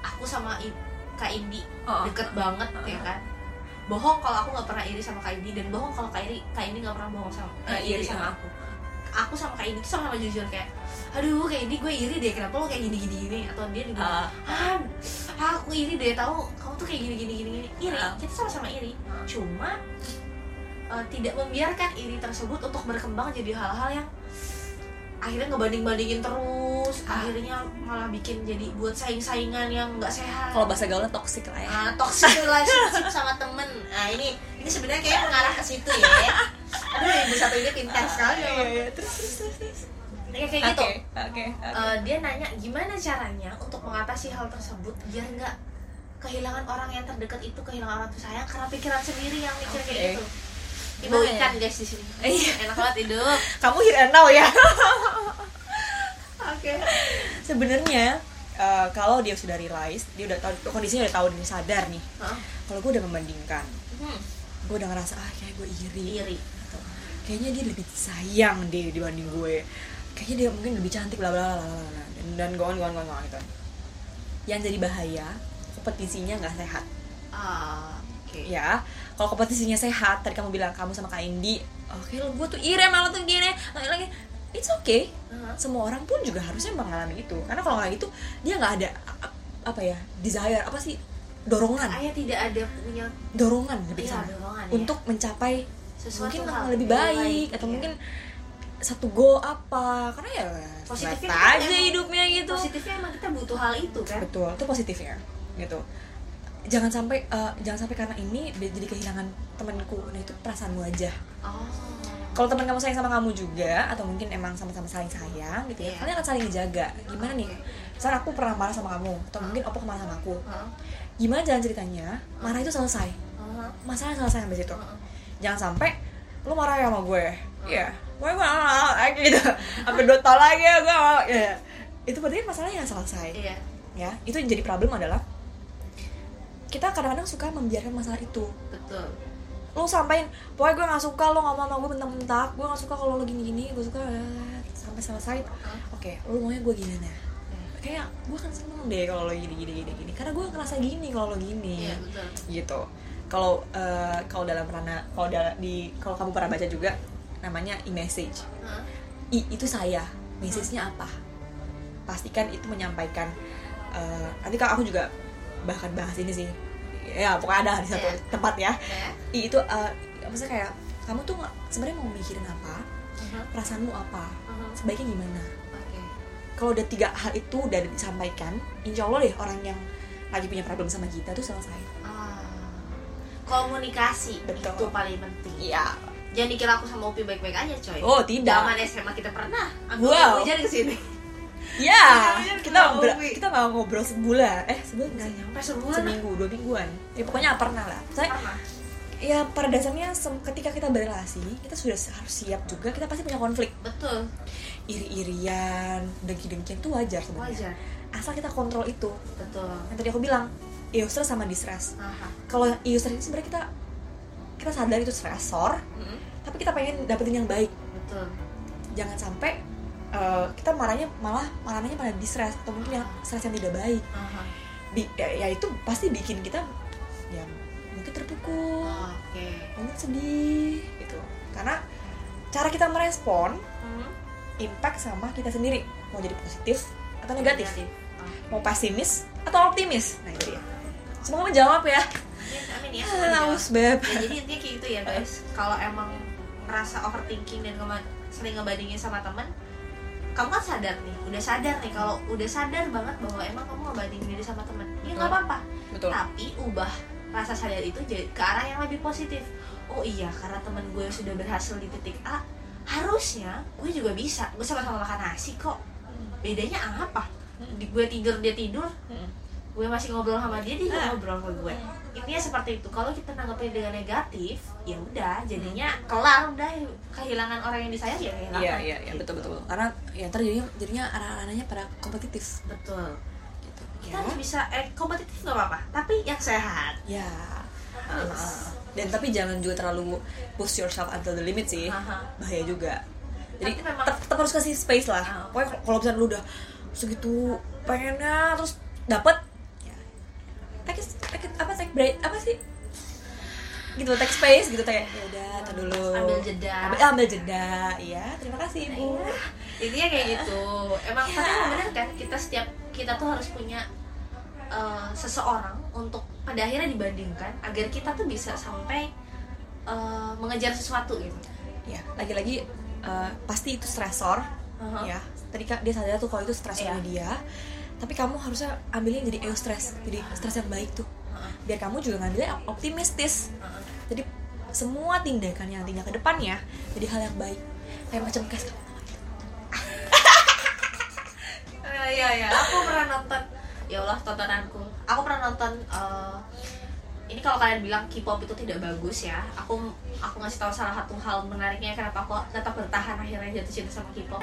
A: aku sama I- kak Indi
B: Oh,
A: deket banget ya kan bohong kalau aku nggak pernah iri sama kak Indi dan bohong kalau kak Indi kak Indi nggak pernah bohong sama
B: eh,
A: iri
B: iri,
A: sama
B: ah.
A: aku aku sama kak Indi tuh sama-sama jujur kayak aduh kak Indi gue iri deh kenapa lo kayak gini gini gini atau dia juga
B: Ah.
A: ah aku iri deh tahu kamu tuh kayak gini gini gini gini iri
B: Ah.
A: kita sama-sama iri
B: Ah.
A: cuma eh, tidak membiarkan iri tersebut untuk berkembang jadi hal-hal yang akhirnya ngebanding-bandingin terus.
B: Ah.
A: akhirnya malah bikin jadi buat saing-saingan yang nggak sehat.
B: Kalau bahasa gaulnya toxic lah ya.
A: Ah, toxic relationship sama temen. Nah ini ini sebenarnya kayak mengarah ke situ ya. Aduh ibu satu ini pintar sekali ya
B: iya terus terus terus terus.
A: Kayak kayak gitu.
B: Oke oke oke.
A: Eh, dia nanya gimana caranya untuk mengatasi hal tersebut biar nggak kehilangan orang yang terdekat itu kehilangan orang tersayang karena pikiran sendiri yang mikir kayak
B: Oke.
A: gitu ibu
B: ya?
A: ikan guys di sini.
B: Iya.
A: enak banget hidup.
B: Kamu here and now ya?
A: Oke.
B: Sebenarnya eh, kalau dia sudah realize dia udah tahu kondisinya udah tahu dan sadar nih.
A: Hah?
B: kalau gue udah membandingkan
A: Hmm,
B: gue udah ngerasa ah kayak gue iri.
A: Iri.
B: Atau, kayaknya dia lebih sayang deh dibanding gue. Kayaknya dia mungkin lebih cantik bla bla bla bla bla dan dan go on go on go on, go on, gitu. Yang jadi bahaya kompetisinya nggak sehat.
A: Ah, oke.
B: Ya kalau kompetisinya sehat tadi kamu bilang kamu sama kak Indi oke lo gue tuh iri lo tuh gini lagi lagi it's okay.
A: Hah?
B: semua orang pun juga harusnya mengalami itu. Karena kalau nggak gitu dia nggak ada apa ya desire apa sih dorongan.
A: Ayah tidak ada punya
B: dorongan lebih
A: Iya, dorongan, ya.
B: untuk mencapai
A: Sesuatu
B: mungkin
A: hal
B: hal lebih
A: yang
B: baik,
A: baik,
B: atau
A: iya.
B: mungkin satu go apa. Karena ya
A: Positifnya
B: aja
A: emang-
B: hidupnya gitu.
A: positifnya emang kita butuh hal itu kan?
B: Betul itu positifnya gitu jangan sampai eh, jangan sampai karena ini dia jadi kehilangan temanku. Nah itu perasaanmu aja.
A: Oh.
B: Kalau teman kamu sayang sama kamu juga atau mungkin emang sama-sama saling sayang gitu ya
A: Iya.
B: kalian akan saling ngejaga. Gimana nih? Misalnya aku pernah marah sama kamu atau mungkin opo marah sama aku. Gimana jalan ceritanya? Marah itu selesai. Masalah selesai sampai situ jangan sampai lu marah ya sama gue. Iya. Gue gue lagi gitu. Sampai dua tahun lagi ya gue mau. Ya itu berarti masalahnya selesai.
A: Iya.
B: Ya itu yang jadi problem adalah kita kadang-kadang suka membiarkan masalah itu.
A: Betul.
B: Lu sampaikan pokoknya gue nggak suka lo ngomong sama gue bentak-bentak gue nggak suka kalau lo gini-gini gue suka sampai selesai. Oke lu maunya gue gimana kayak gue kan seneng deh kalau lo gini gini gini. Gini karena gue ngerasa gini kalau lo gini.
A: Iya betul.
B: Gitu. Kalau eh, kalau dalam ranah kalau di kalau kamu pernah baca juga namanya e-message.
A: Hah?
B: I itu saya. Message-nya apa? Pastikan itu menyampaikan eh, nanti kalau aku juga bahkan bahas ini sih ya pokoknya ada di satu
A: Iya.
B: tempat ya I itu eh, maksudnya kayak kamu tuh sebenarnya mau mikirin apa
A: Hah?
B: perasaanmu apa
A: Hah?
B: sebaiknya gimana
A: oke
B: kalau udah tiga hal itu udah disampaikan insya Allah deh orang yang lagi punya problem sama kita tuh selesai
A: Ah. komunikasi
B: Betul.
A: itu paling penting
B: iya
A: jangan dikira aku sama Upi baik-baik aja coy
B: Oh, tidak.
A: zaman SMA kita pernah aku
B: Wow.
A: hujan ke sini
B: ya
A: Iya,
B: kita ber-
A: Wi?
B: kita mau ngobrol sebulan. Eh sebulan nggak
A: sampai sebulan.
B: Seminggu dua mingguan. Ya pokoknya pernah lah. Saya
A: pernah.
B: ya pada dasarnya ketika kita berrelasi kita sudah harus siap juga kita pasti punya konflik.
A: Betul.
B: Iri-irian dengki-dengkian itu wajar sebenarnya.
A: Wajar.
B: Asal kita kontrol itu.
A: Betul.
B: Yang tadi aku bilang eustress sama distress. Kalau yang eustress ini sebenarnya kita kita sadar itu stressor
A: Mm,
B: tapi kita pengen dapetin yang baik.
A: Betul.
B: Jangan sampai uh, kita marahnya malah marahnya pada distress atau mungkin yang stress yang tidak baik.
A: Aha.
B: Bi- ya, ya itu pasti bikin kita ya mungkin terpukul.
A: Oke.
B: Mungkin sedih gitu. Karena cara kita merespon
A: Hmm,
B: impact sama kita sendiri. Mau jadi positif atau negatif.
A: Ah.
B: mau pesimis atau optimis. Nah itu dia. Semoga menjawab ya.
A: Amin, amin ya.
B: Ah, aus beb.
A: Ya jadi intinya kayak gitu ya guys. Kalau emang merasa overthinking dan sering ngebandingin sama temen kamu kan sadar nih udah sadar nih kalau udah sadar banget bahwa emang kamu ngebandingin diri sama temen. Ya nggak apa-apa.
B: Betul.
A: Tapi ubah rasa sadar itu jadi ke arah yang lebih positif. Oh iya karena temen gue sudah berhasil di titik A harusnya gue juga bisa. Gue sama-sama makan nasi kok. Bedanya apa? Di gue tidur dia tidur.
B: Mm.
A: gue masih ngobrol sama dia dia juga
B: Ah.
A: ngobrol ke gue intinya seperti itu. Kalau kita nanggepin dengan negatif ya udah jadinya kelar udah kehilangan orang yang disayang ya kehilangan.
B: Iya iya iya
A: Gitu.
B: betul betul. Karena ya ntar jadinya jadinya anak-anaknya pada kompetitif.
A: Betul.
B: Gitu.
A: Kita
B: ya.
A: harus bisa eh kompetitif nggak apa-apa tapi yang sehat.
B: Ya. Dan tapi jangan juga terlalu push yourself until the limit sih.
A: Aha.
B: bahaya juga. Jadi
A: memang-
B: tetap, harus kasih space lah.
A: Ah.
B: pokoknya kalau- misalnya lu udah segitu pengennya terus dapet ya take, take apa take break apa sih gitu take space gitu kayak ya udah tar dulu
A: Ambil jeda.
B: ambil, ambil jeda iya terima kasih ibu
A: Iya. intinya kayak gitu emang tapi emang bener kan kita setiap kita tuh harus punya eh, seseorang untuk pada akhirnya dibandingkan agar kita tuh bisa sampai eh, mengejar sesuatu gitu
B: ya lagi-lagi eh, pasti itu stresor
A: Aha.
B: ya tadi dia sadar tuh kalau itu stresornya
A: Iya.
B: dia tapi kamu harusnya ambilnya jadi eustress jadi stres yang baik tuh biar kamu juga ngambilnya optimistis jadi semua tindakan yang nantinya ke depannya jadi hal yang baik kayak macam kes kamu
A: Eh, Iya ya, aku pernah nonton. Ya Allah, tontonanku. Aku pernah nonton. eh, ini kalau kalian bilang K-pop itu tidak bagus ya, aku aku ngasih tahu salah satu hal menariknya kenapa aku tetap bertahan akhirnya jatuh cinta sama K-pop.